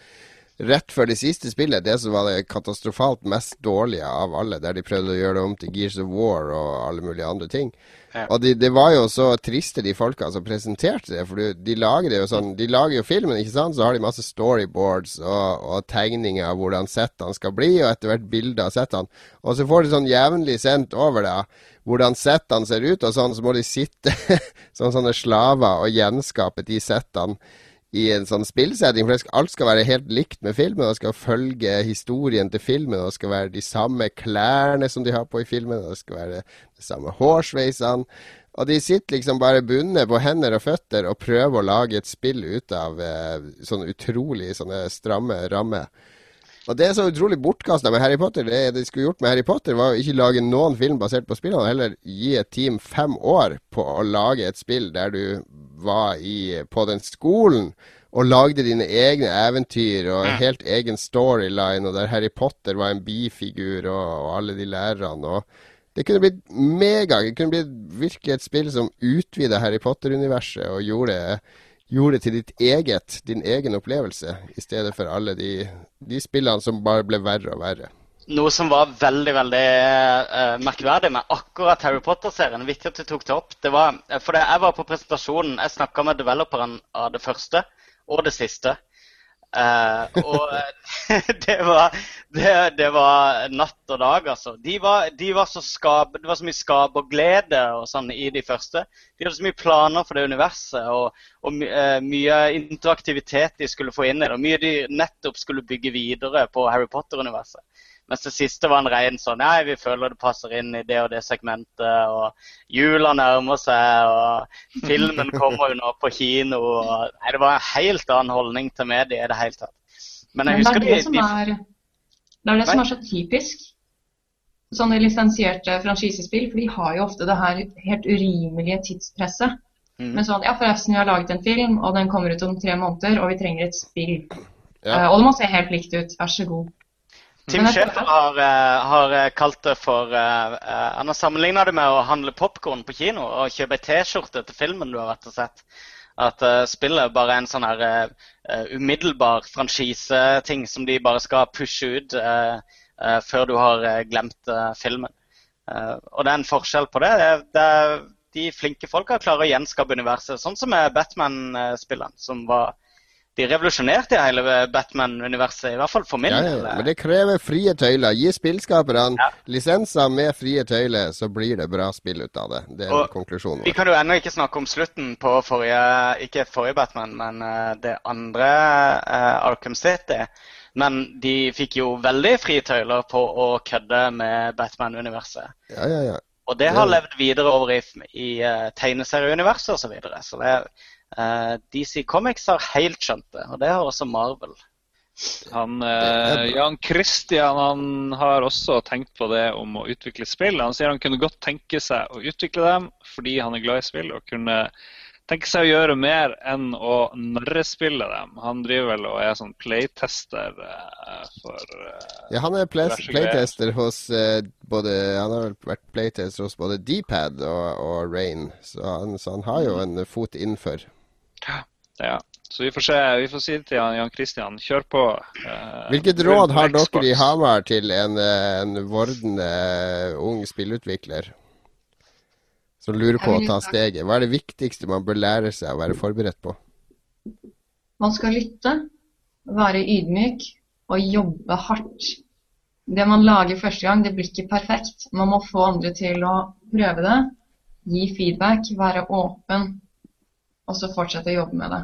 rett før det siste spillet, det som var det katastrofalt mest dårlige av alle, der de prøvde å gjøre det om til Gears of War og alle mulige andre ting. Ja. Og de, det var jo så triste, de folka som presenterte det. For de lager det jo sånn De lager jo filmen, ikke sant. Så har de masse storyboards og, og tegninger av hvordan settene skal bli, og etter hvert bilder av settene. Og så får de sånn jevnlig sendt over det hvordan settene ser ut, og sånn, så må de sitte *laughs* som sånne slaver og gjenskape de settene i en sånn spillsetting. For alt skal være helt likt med filmen. Det skal følge historien til filmen. Det skal være de samme klærne som de har på i filmen. Det skal være de samme hårsveisene. Og de sitter liksom bare bundet på hender og føtter og prøver å lage et spill ut av eh, sånne utrolig sånne stramme rammer. Og det er så utrolig bortkasta med Harry Potter. Det de skulle gjort med Harry Potter, var å ikke lage noen film basert på spillene, heller gi et team fem år på å lage et spill der du var i, på den skolen og lagde dine egne eventyr og en helt egen storyline, og der Harry Potter var en bifigur, og, og alle de lærerne. og det kunne blitt mega. Det kunne blitt virkelig et spill som utvida Harry Potter-universet og gjorde, gjorde, det til ditt eget, din egen opplevelse, i stedet for alle de, de spillene som bare ble verre og verre. Noe som var veldig veldig uh, merkverdig med akkurat Harry Potter-serien, viktig at du tok det opp, det var For jeg var på presentasjonen, jeg snakka med developeren av det første og det siste. Uh, og *laughs* det var, det, det var, natt og dag, altså. De var, de var så skap, det var så mye skap og sånn i de første. De hadde så mye planer for det universet og, og uh, mye interaktivitet de skulle få inn i det. Og mye de nettopp skulle bygge videre på Harry Potter-universet. Mens det siste var en ren sånn Nei, vi føler det passer inn i det og det segmentet. Og jula nærmer seg, og filmen *laughs* kommer jo nå på kino. Og, nei, det var en helt annen holdning til mediet i det hele tatt. Men jeg husker det er det, de, er, det er det som er så typisk sånne lisensierte franchisespill. For de har jo ofte det her helt urimelige tidspresset. Mm. Men sånn, ja forresten, vi har laget en film, og den kommer ut om tre måneder, og vi trenger et spill. Ja. Uh, og det må se helt likt ut. Vær så god. Tim Schäfer har, uh, har, eh, kalt det for uh, uh, Han har sammenligna det med å handle popkorn på kino og kjøpe ei T-skjorte til filmen du har vært og sett. At spillet bare er en sånn her umiddelbar franchiseting som de bare skal pushe ut før du har glemt filmen. og det er en forskjell på det. det, det de flinke folka klarer å gjenskape universet, sånn som med Batman-spillene, som var de revolusjonerte hele Batman-universet, i hvert fall for min del. Ja, ja, men det krever frie tøyler. Gi spillskaperne ja. lisenser med frie tøyler, så blir det bra spill ut av det. Det er og konklusjonen vår. Vi kan jo ennå ikke snakke om slutten på forrige, ikke forrige Batman, men uh, det andre uh, Arkham City. Men de fikk jo veldig frie tøyler på å kødde med Batman-universet. Ja, ja, ja. Og det har levd videre over i, i uh, tegneserieuniverset osv. Så, videre. så det er eh, DC Comics har helt skjønt det, og det har også Marvel. Han, eh, Jan Christian han har også tenkt på det om å utvikle spill. Han sier han kunne godt tenke seg å utvikle dem fordi han er glad i spill, og kunne tenke seg å gjøre mer enn å narrespille dem. Han driver vel og er sånn playtester eh, for Ja, han er play playtester hos både Han har vært playtester hos både Dpad og, og Rain, så han, så han har jo en fot innenfor. Ja. Så vi får se. Vi får si til Jan Christian, kjør på. Eh, Hvilket råd har dere i Hamar til en, en vordende ung spillutvikler som lurer på å ta steget? Hva er det viktigste man bør lære seg å være forberedt på? Man skal lytte, være ydmyk og jobbe hardt. Det man lager første gang, det blir ikke perfekt. Man må få andre til å prøve det, gi feedback, være åpen, og så fortsette å jobbe med det.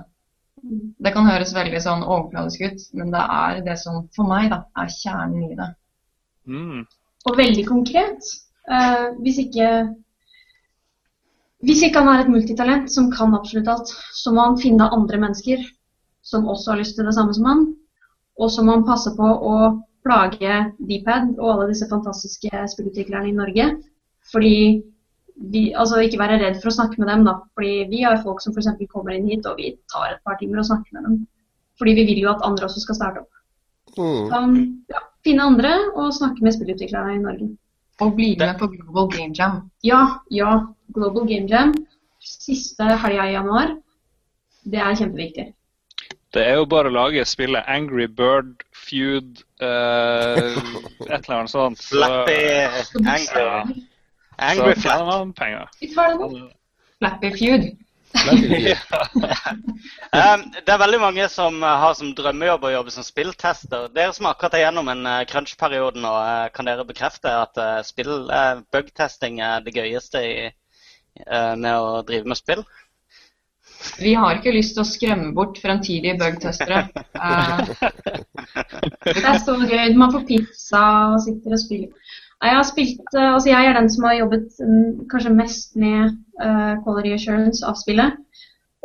Det kan høres veldig sånn overfladisk ut, men det er det som for meg da, er kjernen i det. Mm. Og veldig konkret. Uh, hvis ikke hvis ikke han er et multitalent som kan absolutt alt, så må han finne andre mennesker som også har lyst til det samme som han. Og så må han passe på å plage Dpad og alle disse fantastiske spillutviklerne i Norge. Fordi vi, altså ikke være redd for å snakke med dem, da. Fordi vi har folk som f.eks. kommer inn hit, og vi tar et par timer og snakker med dem. Fordi vi vil jo at andre også skal starte opp. Mm. Så, ja, finne andre og snakke med spillutviklerne i Norge. Og bli med på Global Game Jam. Ja, ja. Global Game Jam. Siste helga i januar. Det er kjempeviktig. Det er jo bare å lage spillet Angry Bird Feud uh, *laughs* et eller annet sånt. Så, Flappy Angry. Angry så tjener man penger. Flappy Feud. *laughs* um, det er veldig mange som har som drømmejobb å jobbe som spilltester. Dere som akkurat er gjennom en uh, crunch-periode nå, uh, kan dere bekrefte at uh, spill, uh, bugtesting er det gøyeste i, med å drive med spill? Vi har ikke lyst til å skremme bort fremtidige bugtestere. *laughs* det er så gøy. Man får pizza og sitter og spiller. Jeg, har spilt, eh, altså jeg er den som har jobbet mm, kanskje mest med uh, quality assurance av spillet.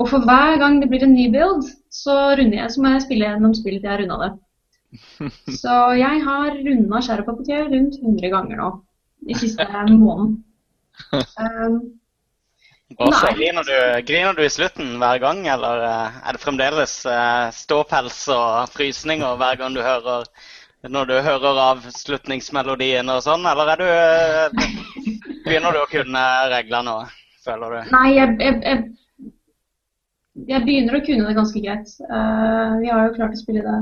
Og for hver gang det blir en ny build, så, jeg, så må jeg spille gjennom spillet til jeg har runda det. *laughs* Så jeg har runda Apotheker rundt 100 ganger nå de siste måneden. *laughs* Um, også, griner, du, griner, du, i slutten hver gang, eller eh, er det fremdeles uh, ståpels og frysninger hver gang du hører når du hører avslutningsmelodien og sånn, eller er du uh, Begynner du å kunne reglene nå, føler du? Nei, jeg, jeg, jeg, jeg, begynner å kunne det ganske greit. Uh, vi har jo klart å spille det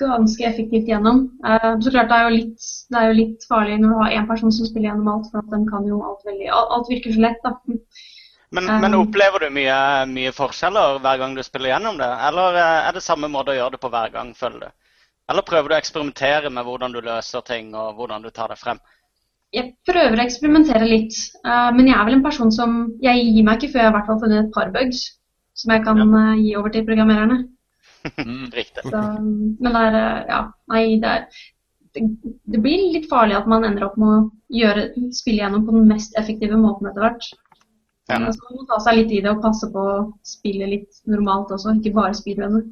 ganske effektivt gjennom. så klart det er, litt, det er, jo litt, farlig når du har én person som spiller gjennom alt, for at den kan jo alt veldig Alt, virker så lett, da. Men, um, men, opplever du mye, mye, forskjeller hver gang du spiller gjennom det? Eller eh, er det samme måte å gjøre det på hver gang, føler du? Eller prøver du å eksperimentere med hvordan du løser ting og hvordan du tar det frem? Jeg prøver å eksperimentere litt, uh, men jeg er vel en person som Jeg gir meg ikke før jeg har hvert fall funnet et par bugs som jeg kan ja. uh, gi over til programmererne. *laughs* Mm, riktig. Så, men det er Ja, nei, det er det, det blir litt farlig at man ender opp med å gjøre, spille gjennom på den mest effektive måten etter hvert. Ja. Så man må ta seg litt i det og passe på å spille litt normalt også, ikke bare speedrunner.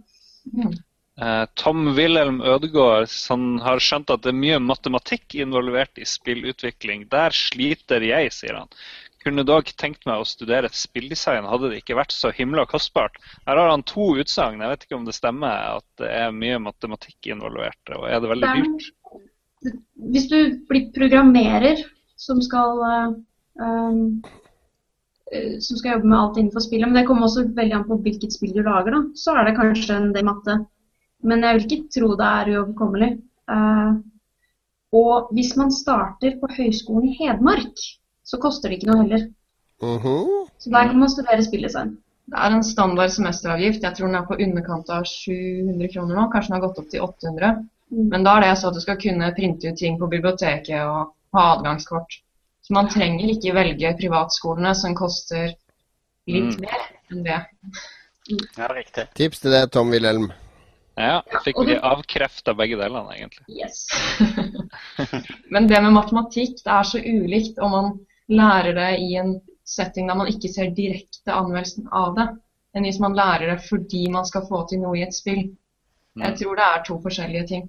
Mm. Eh, Tom Wilhelm Ødegaard han har skjønt at det er mye matematikk involvert i spillutvikling. Der sliter jeg, sier han. Kunne dog tenkt meg å studere spilldesign, hadde det ikke vært så himla kostbart. Her har han to utsagn. Jeg vet ikke om det stemmer at det er mye matematikk involvert. Og er det veldig dyrt? Hvis du blir programmerer som skal um, som skal jobbe med alt innenfor spillet. Men det kommer også veldig an på hvilket spill du lager. da. Så er det kanskje en del matte. Men jeg vil ikke tro det er uoverkommelig. Uh, og hvis man starter på Høgskolen i Hedmark, så koster det ikke noe heller. Uh -huh. Så der kan man studere spilldesign. Det er en standard semesteravgift. Jeg tror den er på underkant av 700 kroner nå. Kanskje den har gått opp til 800. Mm. Men da er det så at du skal kunne printe ut ting på biblioteket og ha adgangskort. Så man trenger ikke velge privatskolene som koster litt mm. mer enn det. Ja, riktig. Tips til det, Tom Wilhelm. Ja, fikk vi avkrefta begge delene, egentlig. Yes. *laughs* Men det med matematikk, det er så ulikt om man lærer det i en setting der man ikke ser direkte anvendelsen av det, enn hvis man lærer det fordi man skal få til noe i et spill. Jeg mm. tror det er to forskjellige ting.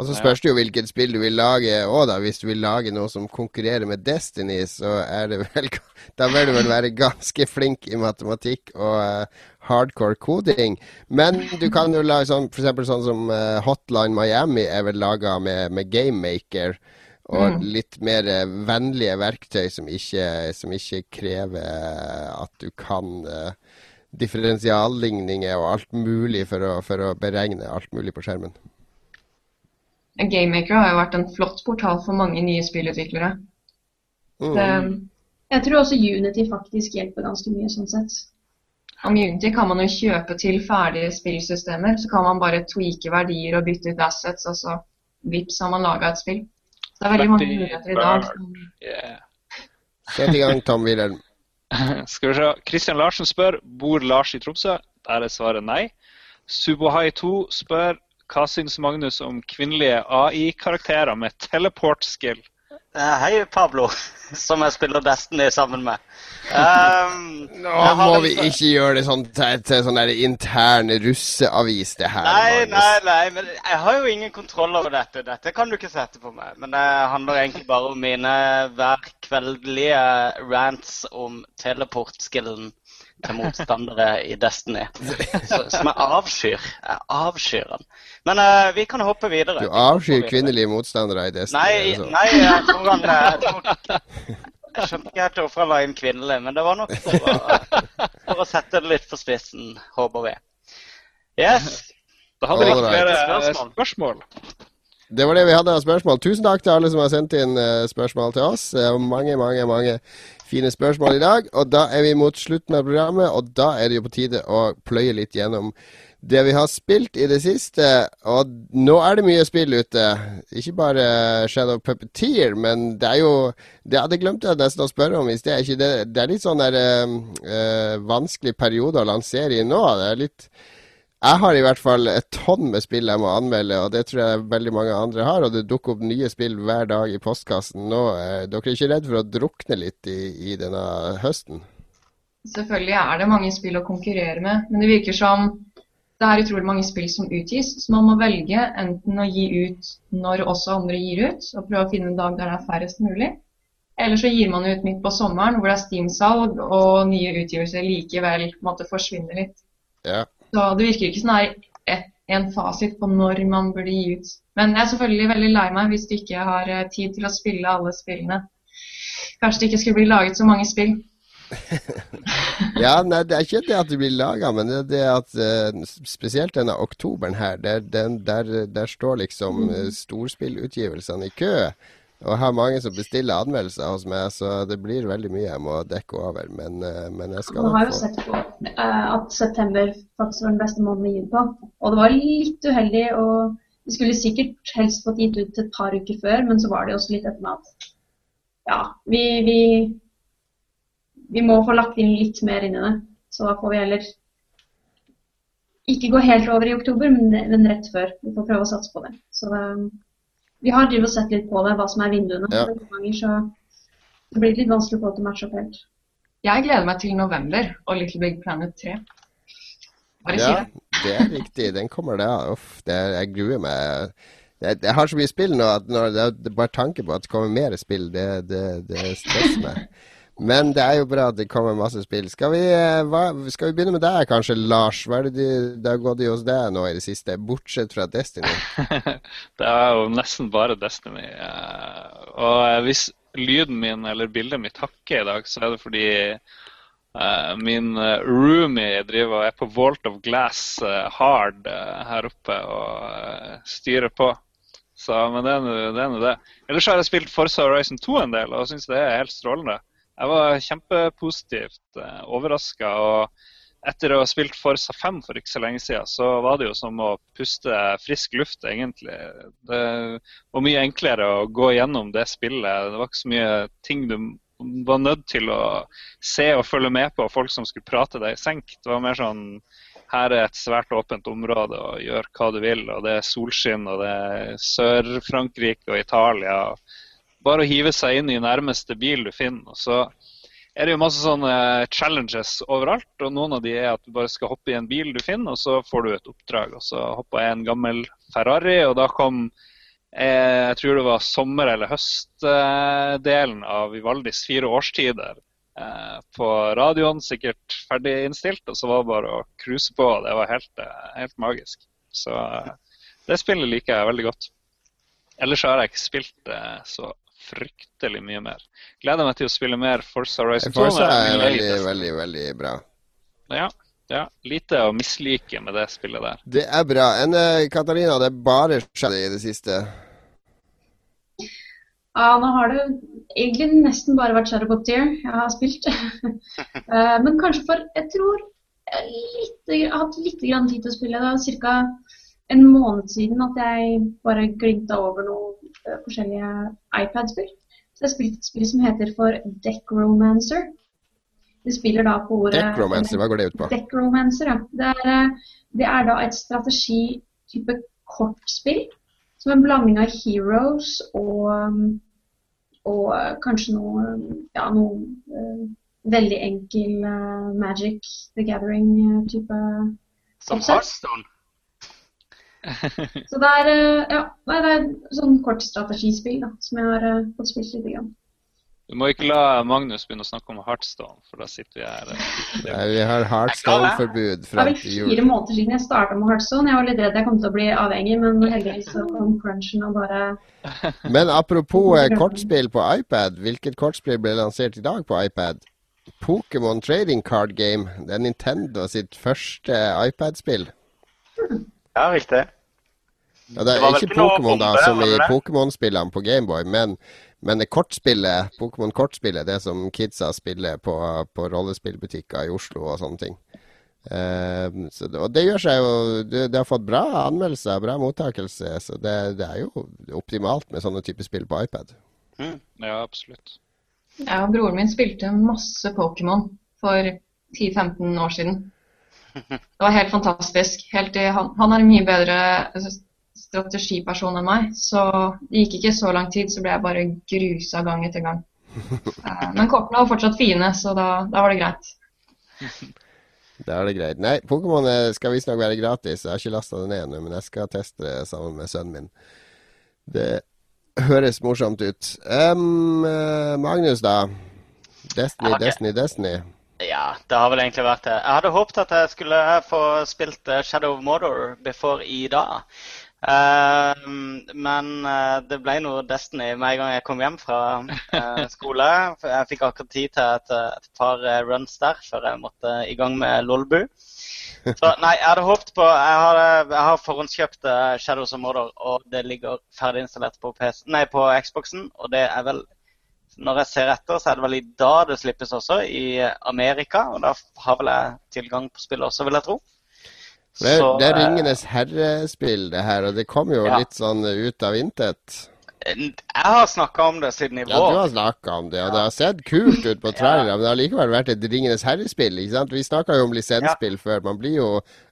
Og så spørs det jo hvilket spill du vil lage òg, da. Hvis du vil lage noe som konkurrerer med Destiny, så er det vel *laughs* Da bør du vel være ganske flink i matematikk og uh, hardcore koding. Men du kan jo lage sånn f.eks. sånn som uh, Hotline Miami er vel laga med, med GameMaker. Og mm. litt mer uh, vennlige verktøy som ikke, som ikke krever at du kan differensialligninger og alt mulig for å, for å beregne alt mulig på skjermen. GameMaker har jo vært en flott portal for mange nye spillutviklere. Mm. Det, Jeg tror også Unity faktisk hjelper ganske mye sånn sett. om Unity kan man jo kjøpe til ferdige spillsystemer. Så kan man bare tweake verdier og bytte ut assets, og så vips har man laga et spill. Så det er veldig mange muligheter i dag. Yeah. *laughs* Sett i gang, Tom Wilhelm. *laughs* Skal vi se. Kristian Larsen spør bor Lars i Tromsø. Der er svaret nei. Subohai2 spør hva syns Magnus om kvinnelige AI-karakterer med teleport-skill? Eh, Hei, Pablo, *laughs* som jeg spiller Destiny sammen med. Um, Nå må vi vi ikke gjøre det sånn til, til sånn intern russeavis, det her. Nei, Magnus. nei, nei, men jeg har jo ingen kontroll over dette. Dette kan du ikke sette på meg. Men det handler egentlig bare om mine hver kveldelige rants om teleport-skillen motstandere i Destiny. Som jeg avskyr. Jeg avskyr den. Men uh, vi kan hoppe videre. Du avskyr kvinnelige motstandere i Destiny. Nei, altså. nei, jeg tror han jeg, tror, jeg skjønte ikke helt hvorfor han la inn kvinnelig, men det var nok for å, for å sette det litt på spissen, håper vi. Yes. Da hadde vi ikke flere eh, Spørsmål. spørsmål. Det var det vi hadde av spørsmål. Tusen takk til alle som har sendt inn eh, spørsmål til oss. Mange, mange, mange fine spørsmål i dag. Og da er vi mot slutten av programmet, og da er det jo på tide å pløye litt gjennom det vi har spilt i det siste. Og nå er det mye spill ute. Ikke bare Shadow Puppeteer, men det er jo Det hadde glemt jeg nesten å spørre om i sted. Det, det er litt sånn der øh, vanskelig periode å lansere i nå. Det er litt jeg har i hvert fall et tonn med spill jeg må anmelde, og det tror jeg veldig mange andre har. Og det dukker opp nye spill hver dag i postkassen nå. Er dere ikke redd for å drukne litt i, i denne høsten? Selvfølgelig er det mange spill å konkurrere med, men det virker som det er utrolig mange spill som utgis, så man må velge enten å gi ut når også andre gir ut, og prøve å finne en dag der det er færrest mulig. Eller så gir man ut midt på sommeren hvor det er Steam-salg og nye utgivelser likevel måtte forsvinne litt. Ja. Så det virker ikke som det er en fasit på når man burde gi ut. Men jeg er selvfølgelig veldig lei meg hvis du ikke har eh, tid til å spille alle spillene. Kanskje det ikke skulle bli laget så mange spill. *laughs* ja, nei, det er ikke det at det blir laga, men det er det at eh, spesielt denne oktoberen her, der, den, der, der står liksom eh, storspillutgivelsene i kø. Og jeg har mange som bestiller anmeldelser hos meg, så det blir veldig mye jeg må dekke over. Men, eh, men jeg skal Man har nok jo sett på eh, at september faktisk var den beste måneden å gi på. Og det var litt uheldig. og Vi skulle sikkert helst fått gitt ut et par uker før, men så var det også litt etter med at ja, vi, vi, vi må få lagt inn litt mer inn i det. Så da får vi heller ikke gå helt over i oktober, men, men rett før. Vi får prøve å satse på det. Så det, vi har drivet og sett litt på det, hva som er vinduene. Ja. Ganger så det blir litt vanskelig å få til å matche opp helt. Jeg gleder meg til november og Little Big Planet 3. Bare si Ja, det. det er riktig. Den kommer da. Uff, det er, jeg gruer meg. Jeg, jeg har så mye spill nå at når det er bare tanke på at det kommer mer spill, det, det, det stresser meg. Men det er jo bra at det kommer masse spill. Skal vi, eh, hva, skal vi begynne med deg kanskje, Lars? Hva er det de, det har gått i hos deg nå i det siste, bortsett fra Destiny? *laughs* det er jo nesten bare Destiny. eh, Og eh, hvis lyden min eller bildet mitt hakker i dag, så er det fordi min roomie driver og er på Vault of Glass hard her oppe og styrer på. Så, men det er nå det. Ellers har jeg spilt Forza Horizon 2 en del og syns det er helt strålende. Jeg var kjempepositivt uh, overraska. Og etter å ha spilt Forza 5 for ikke så lenge siden, så var det jo som å puste frisk luft, egentlig. Det var mye enklere å gå gjennom det spillet. Det var ikke så mye ting du var nødt til å se og følge med på, folk som skulle prate deg i senk. Det var mer sånn her er et svært åpent område, og gjør hva du vil. Og det er solskinn, og det er Sør-Frankrike og Italia. Bare å hive seg inn i nærmeste bil du finner. og så er det jo masse sånne challenges overalt, og noen av de er at du bare skal hoppe i en bil du finner, og så får du et oppdrag. Og så hoppa jeg en gammel Ferrari, og da kom eh, jeg tror det var sommer- eller høstdelen av Vivaldis fire årstider eh, på radioen, sikkert ferdig innstilt, og så var det bare å cruise på. og Det var helt, eh, helt magisk. Så eh, det spillet liker jeg veldig godt. Ellers har jeg ikke spilt det så fryktelig mye mer. Gleder meg til å spille mer Forza Horizon 2. Forza er veldig, veldig, veldig bra. Ja, Ja, lite å mislike med det spillet der. Det er bra. Enn eh, Katarina, det er bare skjedd i det siste. Ja, nå har det egentlig nesten bare vært Shadow Pop Deer jeg har spilt. *laughs* Eh, Men kanskje for Jeg tror jeg, har hatt litt grann tid til å spille. Det er ca. en måned siden at jeg bare glimta over noen eh, forskjellige iPad-spill. Så jeg spilte et spill som heter for Deckromancer. Det spiller da på ordet Deckromancer, hva går det ut på? Deckromancer, ja. Det er, eh, det er da et strategi-type kortspill. Som en blanding av Heroes og, um, og eh, kanskje noe, ja, noe veldig enkel uh, Magic the Gathering-type. Som Oppsett. *laughs* Så det er, eh, ja, nei, det er sånn kort strategispill da, som jeg har eh, fått spilt litt. Grann. Du må ikke la Magnus begynne å snakke om Heartstone, for da sitter vi her. eh, *laughs* Nei, vi har Heartstone-forbud Det er vel fire måneder siden jeg starta med Hearthstone. Jeg var litt redd jeg kom til å bli avhengig, men *laughs* heldigvis så kom crunchen og bare Men apropos kortspill på iPad, hvilket kortspill ble lansert i dag på iPad? Pokémon Trading Card Game. Det er Nintendo sitt første iPad-spill. Ja, riktig. Ja, det er det ikke Pokémon da, som i? Pokémon-spillene på Gameboy, men, men det kortspillet, Pokémon-kortspillet, det som kidsa spiller på, på rollespillbutikker i Oslo og sånne ting. Eh, så det, og det gjør seg jo det, det har fått bra anmeldelser, bra mottakelse, så det, det er jo optimalt med sånne typer spill på iPad. Ja, absolutt. Ja, broren min spilte masse Pokémon for 10-15 år siden. *laughs* Det var helt fantastisk. Helt i, han, han er en mye bedre strategiperson enn meg, så det gikk ikke så lang tid, så ble jeg bare grusa gang etter gang. *laughs* Eh, Men kortene var fortsatt fine, så da, da var det greit. *laughs* Da er det greit. Nei, Pokémon eh, skal visstnok være gratis. Jeg har ikke lasta det ned ennå, men jeg skal teste det sammen med sønnen min. Det høres morsomt ut. Eh, Magnus, da. Destiny, okay. Destiny, Destiny. Ja, det har vel egentlig vært det. Jeg hadde håpet at jeg skulle få spilt eh, Shadow of Mordor before i dag. Eh, men eh, det ble noe Destiny med en gang jeg kom hjem fra eh, skole. Jeg fikk akkurat tid til et, et par runs der før jeg måtte i gang med Lolbu. Så nei, jeg hadde håpet på Jeg har, jeg har forhåndskjøpt Shadows of Mordor, og det ligger ferdig installert på, PC, nei, på Xboxen. Og det er vel når jeg ser etter, så er det vel i dag det slippes også, i Amerika. Og da har vel jeg tilgang på spillet også, vil jeg tro. For Det Så, det er eh, Ringenes herre-spill, det her, og det kom jo Ja. litt sånn ut av intet. Jeg har snakka om det siden i Ja, du har snakka om det, og det har sett kult ut på *laughs* trailere, men det har likevel vært et Ringenes herre-spill. ikke sant? Vi snakka jo om lisensspill før. Man blir jo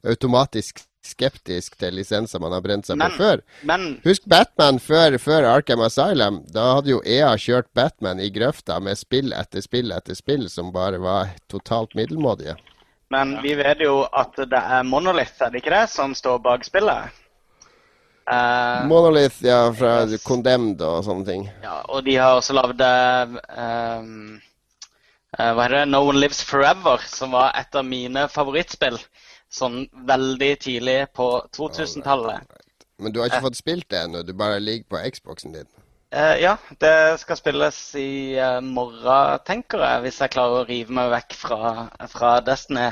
automatisk skeptisk til lisenser man har brent seg Men- på før. Men Husk Batman før, før Arkham Asylum. Da hadde jo EA kjørt Batman i grøfta med spill etter spill etter spill som bare var totalt middelmådige. Men vi vet jo at det er Monolith, er det ikke det, som står bak spillet? Uh, Monolith, ja, fra Yes. Condemned og sånne ting. ja, og de har også lagd um, uh, Hva heter det? No One Lives Forever, som var et av mine favorittspill. Sånn veldig tidlig på 2000-tallet. Men du har ikke fått spilt det ennå, du bare ligger på Xboxen din. Uh, ja, det skal spilles i uh, morgen, tenker jeg, hvis jeg klarer å rive meg vekk fra, fra Destiny.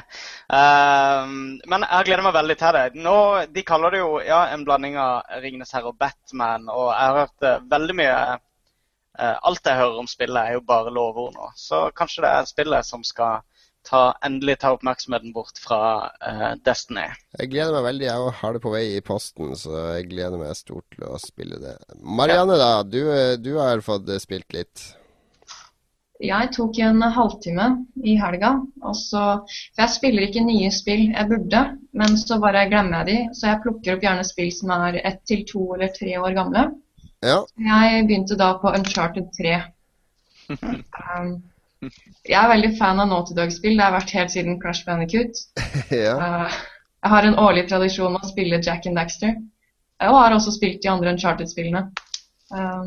Uh, men jeg gleder meg veldig til det. Nå, De kaller det jo ja, en blanding av Ringenes herre og Batman, og jeg har hørt eh, veldig mye eh, Alt jeg hører om spillet, er jo bare lovord nå. Så kanskje det er spillet som skal ta, endelig ta oppmerksomheten bort fra uh, Destiny. Jeg gleder meg veldig. Jeg har det på vei i posten, så jeg gleder meg stort til å spille det. Marianne, da. Du, du har fått spilt litt. Jeg tok en halvtime i helga, og så For jeg spiller ikke nye spill, jeg burde, men så bare glemmer jeg de. Så jeg plukker opp gjerne spill som er ett til to eller tre år gamle. Ja. Jeg begynte da på Uncharted 3. *laughs* Um, jeg er veldig fan av Naughty Dog-spill. Det har vært helt siden Crash Bandicoot. *laughs* ja. Uh, jeg har en årlig tradisjon med å spille Jack and Daxter. Og har også spilt de andre Uncharted-spillene. Uh,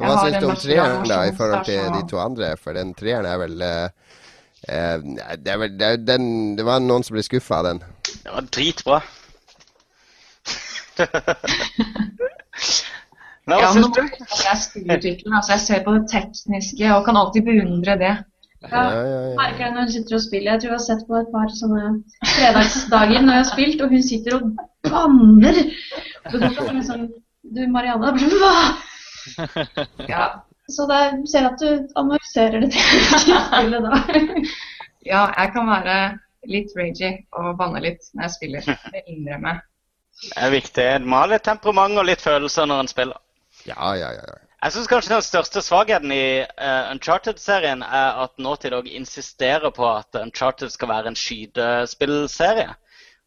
Hva har syns du om treeren da, i forhold til de to andre? For den treeren er vel uh, det, er vel, det, er den, det var noen som ble skuffa av den. Det var dritbra. *laughs* *laughs* Men hva Ja, syns du? Jeg er studieutvikler, altså jeg ser på det tekniske og kan alltid beundre det. Ja, merker det når hun sitter og spiller. Jeg tror jeg har sett på et par sånne fredagsdager når jeg har spilt, og hun sitter og banner. Og du, liksom, du Marianne, sånn Hva? *laughs* Ja. Så det ser at du analyserer det til spillet da. *laughs* Ja, jeg kan være litt ragy og banne litt når jeg spiller. Det innrømmer jeg. Det er viktig. Man må ha litt temperament og litt følelser når en spiller. Ja, ja, ja. Jeg syns kanskje den største svakheten i uh, Uncharted-serien er at Naughty Dog insisterer på at Uncharted skal være en skytespillserie.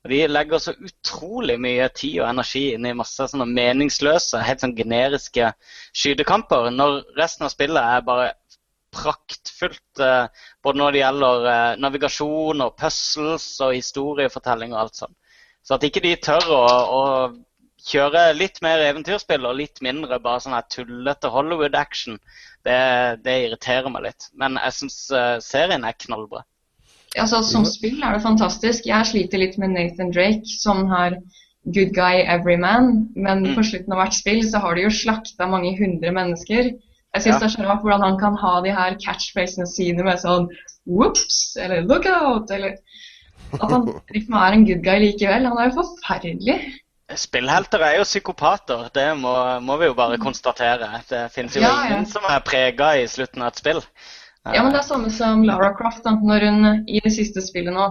De legger så utrolig mye tid og energi inn i masse sånne meningsløse, helt sånn generiske skytekamper, når resten av spillet er bare praktfullt. Uh, både når det gjelder uh, navigasjon og puzzles og historiefortelling og alt sånt. Så at ikke de tør å, å kjøre litt mer eventyrspill og litt mindre bare sånn her tullete Hollywood-action, det, det, irriterer meg litt. Men jeg syns uh, serien er knallbra. Altså, som spill er det fantastisk. Jeg sliter litt med Nathan Drake som har good guy everyman, men mm. på slutten av hvert spill så har de jo slakta mange hundre mennesker. Jeg syns ja. det er så rart hvordan han kan ha de her catchphrasene sine med sånn whoops eller look out eller At han *laughs* liksom er en good guy likevel. Han er jo forferdelig. Spillhelter er jo psykopater, det må, må, vi jo bare mm. konstatere. Det finnes jo ja, ingen ja. som er prega i slutten av et spill. Ja, men det er samme som Lara Croft da, når hun, i det siste spillet nå.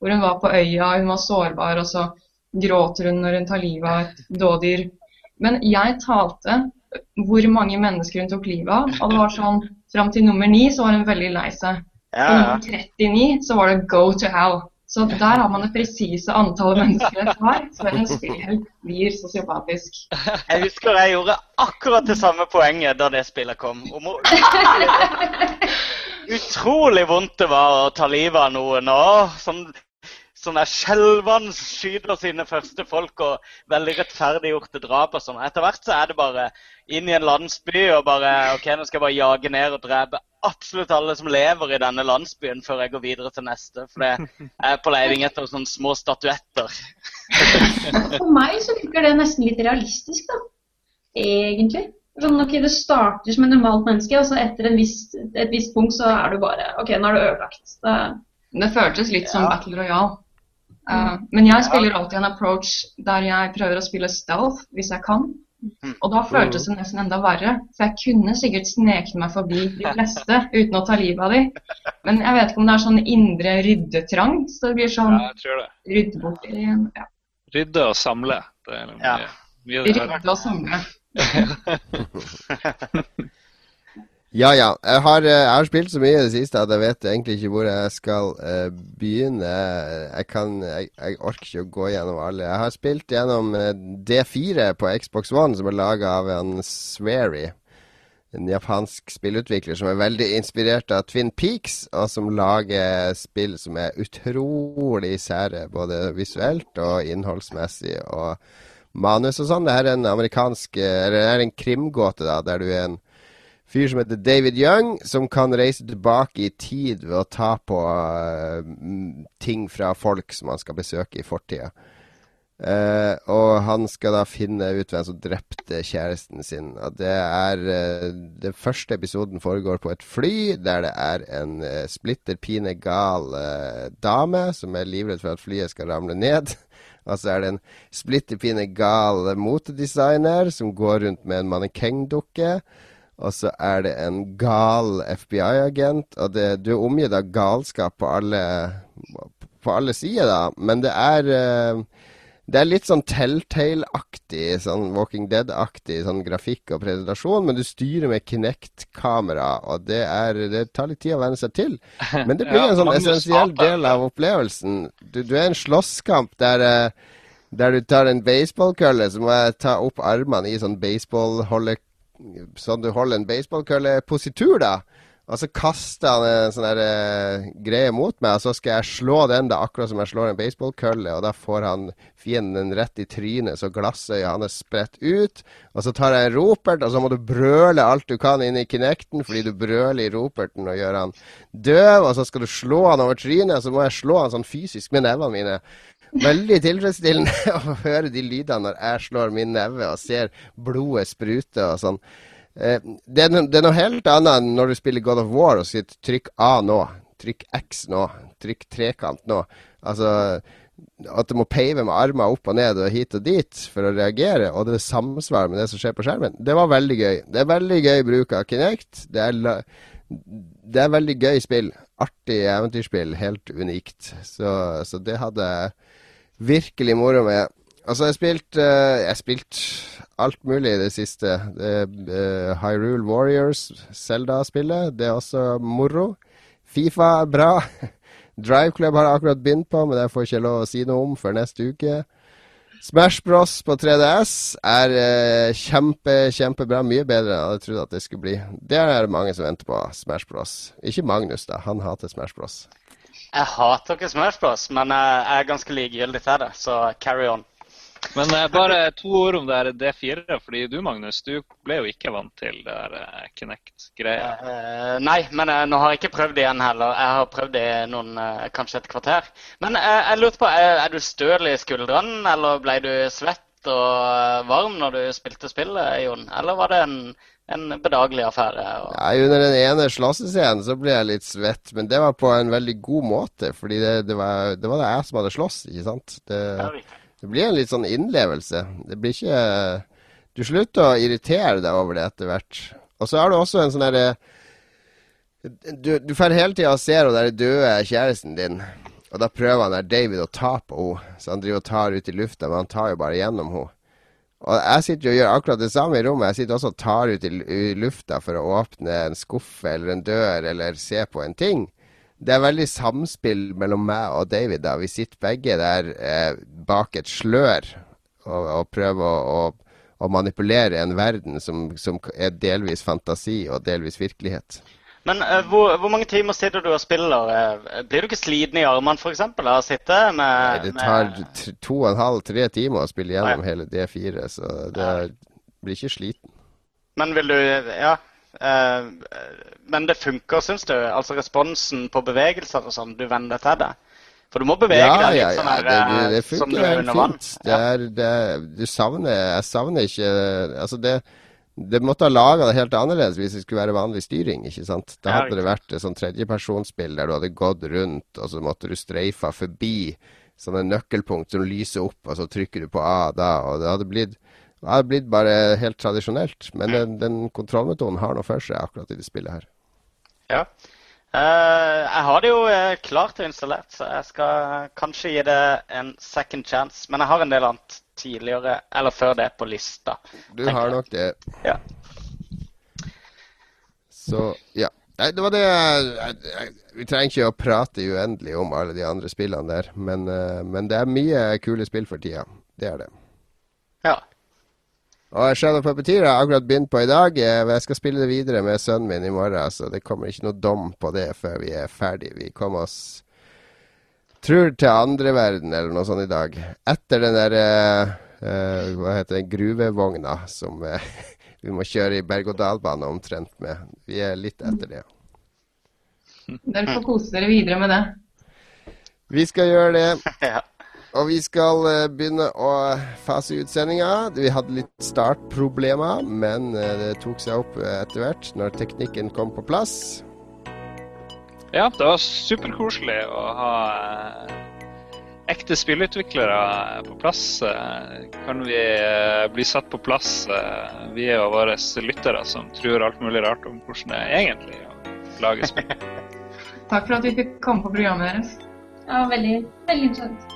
Hvor hun var på øya, hun var sårbar, og så gråter hun når hun tar livet av et dådyr. Men jeg talte hvor mange mennesker hun tok livet av, og det var sånn Fram til nummer ni så var hun veldig lei seg. Ja, ja. På nummer 39 så var det go to hell. Så der har man det presise antallet mennesker et par før en spillhelt blir sosiopatisk. Jeg husker jeg gjorde akkurat det samme poenget da det spillet kom. Om *laughs* utrolig vondt det var å ta livet av noen. Og sånn sånn der skjelvende skyter sine første folk og veldig rettferdiggjorte drap og sånn. Etter hvert så er det bare inn i en landsby og bare OK, nå skal jeg bare jage ned og drepe absolutt alle som lever i denne landsbyen før jeg går videre til neste. For jeg er på leting etter sånne små statuetter. For meg så virker det nesten litt realistisk, da. Egentlig. Sånn, ok, Det starter som et normalt menneske, og så etter viss, et visst punkt så er du bare OK, nå er du ødelagt. Det, det føltes litt som Battle Royale. Uh, men jeg spiller alltid en approach der jeg prøver å spille stealth hvis jeg kan. Mm. Og da føltes det nesten enda verre, for jeg kunne sikkert sneket meg forbi de fleste *laughs* uten å ta livet av dem. Men jeg vet ikke om det er sånn indre ryddetrang, så det blir sånn ja, rydde bort igjen. Ja. Rydde og samle. Det er mye, ja. mye rydde og samle. *laughs* *laughs* Ja, ja. Jeg har, eh, jeg har, spilt så mye i det siste at jeg vet egentlig ikke hvor jeg skal uh, begynne. Jeg, kan, jeg, jeg, orker ikke å gå gjennom alle. Jeg har spilt gjennom uh, D4 på Xbox One, som er laga av en Swery. En japansk spillutvikler som er veldig inspirert av Twin Peaks, og som lager spill som er utrolig sære, både visuelt og innholdsmessig. og manus og sånn. Det her er en amerikansk Eller det er en krimgåte, da, der du er en fyr som heter David Young, som kan reise tilbake i tid ved å ta på uh, ting fra folk som han skal besøke i fortida. Uh, og han skal da finne ut hvem som drepte kjæresten sin. Og det er uh, Den første episoden foregår på et fly der det er en splitter pine gal dame som er livredd for at flyet skal ramle ned. *laughs* Og så er det en splitter pine gal motedesigner som går rundt med en mannekengdukke. Og så er det en gal FBI-agent, og det, du er omgitt av galskap på alle, på alle sider, da. Men det er uh, det er litt sånn Telltale-aktig, sånn Walking Dead-aktig sånn grafikk og presentasjon, men du styrer med Kinect-kamera, og det, er, det, tar litt tid å venne seg til. Men det *laughs* blir ja, en sånn essensiell del av opplevelsen. Du, du er en slåsskamp der, eh, der du tar en baseballkølle, så må jeg ta opp armene i sånn baseballholdekamera sånn du holder en baseballkøllepositur, da. Og så kaster han en sånn uh, greie mot meg, og så skal jeg slå den da, akkurat som jeg slår en baseballkølle. Og da får han fienden rett i trynet, så glassøyet hans spredt ut. Og så tar jeg en ropert, og så må du brøle alt du kan inn i Kinecten, fordi du brøler i roperten og gjør han døv. Og så skal du slå han over trynet, og så må jeg slå han sånn fysisk med nevene mine. Veldig tilfredsstillende *laughs* å høre de lydene når jeg slår min neve og ser blodet sprute og sånn. Eh, det, er, det er noe helt annet enn når du spiller God of War og sier trykk A nå, trykk X nå, trykk trekant nå. Altså at du må peive med armer opp og ned og hit og dit for å reagere, og det samsvarer med det som skjer på skjermen. Det var veldig gøy. Det er veldig gøy bruk av Kinect. Det er, det er veldig gøy spill. Artig eventyrspill. Helt unikt. Så, så det hadde jeg virkelig moro med. Altså, jeg har spilt, uh, spilt alt mulig i det siste. Uh, Hyrule Warriors, Zelda-spillet, det er også moro. Fifa er bra. *laughs* Drive Club har jeg akkurat begynt på, men det får jeg ikke lov å si noe om før neste uke. Smash Bros på 3DS er uh, kjempe, kjempebra. Mye bedre enn jeg hadde trodd at det skulle bli. Det er det mange som venter på. Smash Bros. Ikke Magnus, da. Han hater Smash Bros. Jeg hater ikke Smash Bros, men jeg er ganske likegyldig til det, så carry on. Men uh, bare to ord om det her D4. fordi du Magnus, du ble jo ikke vant til det der uh, Kinect-greia. Uh, nei, men nå har jeg ikke prøvd det igjen heller. Jeg har prøvd det i noen, kanskje et kvarter. Men jeg lurte på, er, er du støl i skuldrene, eller ble du svett og varm når du spilte spillet, Jon? Eller var det en, en bedagelig affære? Og... Ja, under den ene slåssescenen så ble jeg litt svett, men det var på en veldig god måte. fordi det, det, var, det var det jeg som hadde slåss, ikke sant? Det... Det blir en litt sånn innlevelse. Det blir ikke Du slutter å irritere deg over det etter hvert. Og så har du også en sånn derre Du, du får hele tida se ser der døde kjæresten din, og da prøver han der David å ta på henne. Så han driver og tar ut i lufta, men han tar jo bare gjennom henne. Og jeg sitter og gjør akkurat det samme i rommet. Jeg sitter også og tar ut i, lufta for å åpne en skuffe eller en dør eller se på en ting det er veldig samspill mellom meg og David. da. Vi sitter begge der eh, bak et slør og, og prøver å, å, å, manipulere en verden som, som, er delvis fantasi og delvis virkelighet. Men uh, hvor, hvor, mange timer sitter du og spiller? Uh, blir du ikke sliten i armene f.eks. av å sitte med Nei, Det tar to og en halv, tre timer å spille gjennom Nei. hele D4, så det ja. blir ikke sliten. Men vil du Ja, Uh, men det funker, syns du? Altså responsen på bevegelser og sånn, du venner til det? For du må bevege ja, deg litt ja, sånn her det, det, det funker helt fint. Det er, det, du savner Jeg savner ikke Altså, det det måtte ha laga det helt annerledes hvis det skulle være vanlig styring. ikke sant? Da hadde det vært et sånn tredjepersonsspill der du hadde gått rundt, og så måtte du streifa forbi sånne nøkkelpunkt som lyser opp, og så trykker du på A da, og det hadde blitt det har blitt bare helt tradisjonelt. Men den, den kontrollmetoden har noe for seg akkurat i det spillet her. Ja. Uh, jeg har det jo uh, klart og installert, så jeg skal kanskje gi det en second chance. Men jeg har en del annet tidligere, eller før det, på lista. Du har jeg. nok det. Ja. Så, ja. Nei, det var det jeg, Vi trenger ikke å prate uendelig om alle de andre spillene der, men, uh, men det er mye kule spill for tida. Det er det. Ja. Og Shadow Puppeteer har jeg akkurat begynt på i dag. Eh, jeg skal spille det videre med sønnen min i morgen, så det kommer ikke noe dom på det før vi er ferdig. Vi kommer oss tror til andre verden eller noe sånt i dag. Etter den der uh, uh, Hva heter det, gruvevogna som uh, *laughs* vi må kjøre i berg-og-dal-bane omtrent med. Vi er litt etter det. Dere får kose dere videre med det. Vi skal gjøre det. *laughs* Og vi skal uh, begynne å fase ut sendinga. Vi hadde litt startproblemer, men uh, det tok seg opp uh, etter hvert når teknikken kom på plass. Ja, det var superkoselig å ha ekte spillutviklere på plass. Kan vi bli satt på plass, vi og våre lyttere som tror alt mulig rart om hvordan det er egentlig å lage spill. *laughs* Takk for at vi fikk komme på programmet deres. Ja, veldig, veldig interessant.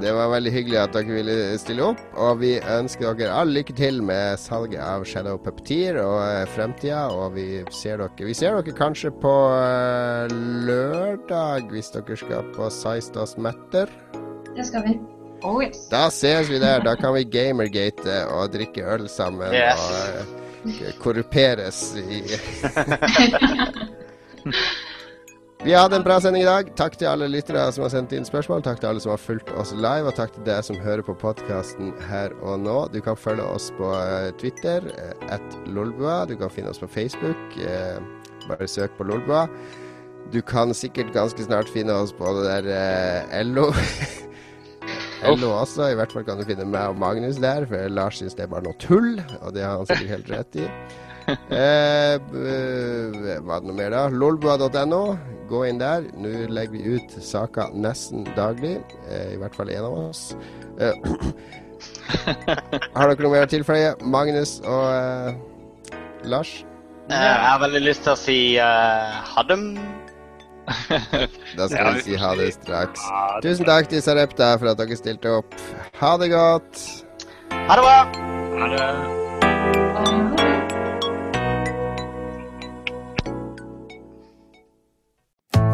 Det var veldig hyggelig at dere ville stille opp. Og vi ønsker dere all lykke til med salget av Shadow Puppeteer og uh, fremtida. Og vi ser, dere, vi ser dere kanskje på uh, lørdag, hvis dere skal på Seistas Matter. Det skal vi. Oh, yes. Da ses vi der. Da kan vi gamergate og drikke øl sammen yes. og korruperes i *laughs* *laughs* Vi har hatt en bra sending i dag. Takk til alle lyttere som har sendt inn spørsmål. Takk til alle som har fulgt oss live, og takk til deg som hører på podkasten her og nå. Du kan følge oss på eh, Twitter, eh, at lolbua. Du kan finne oss på Facebook. Eh, bare søk på Lolbua. Du kan sikkert ganske snart finne oss på det der LO. LO *laughs* også. I hvert fall kan du finne meg og Magnus der, for Lars syns det er bare noe tull. Og det har han sikkert helt rett i. *laughs* Eh, b- hva er det noe mer, da? Lolbua.no. Gå inn der. Nå legger vi ut saker nesten daglig. Eh, I hvert fall én av oss. Eh, *clears throat* har dere noe mer å tilføye? Magnus og eh, Lars? Eh, Jeg har veldig lyst til å si ha dem. *laughs* Da skal vi si ha det straks. Tusen takk til Sarepta for at dere stilte opp. Ha det godt. Ha det bra! Ha det.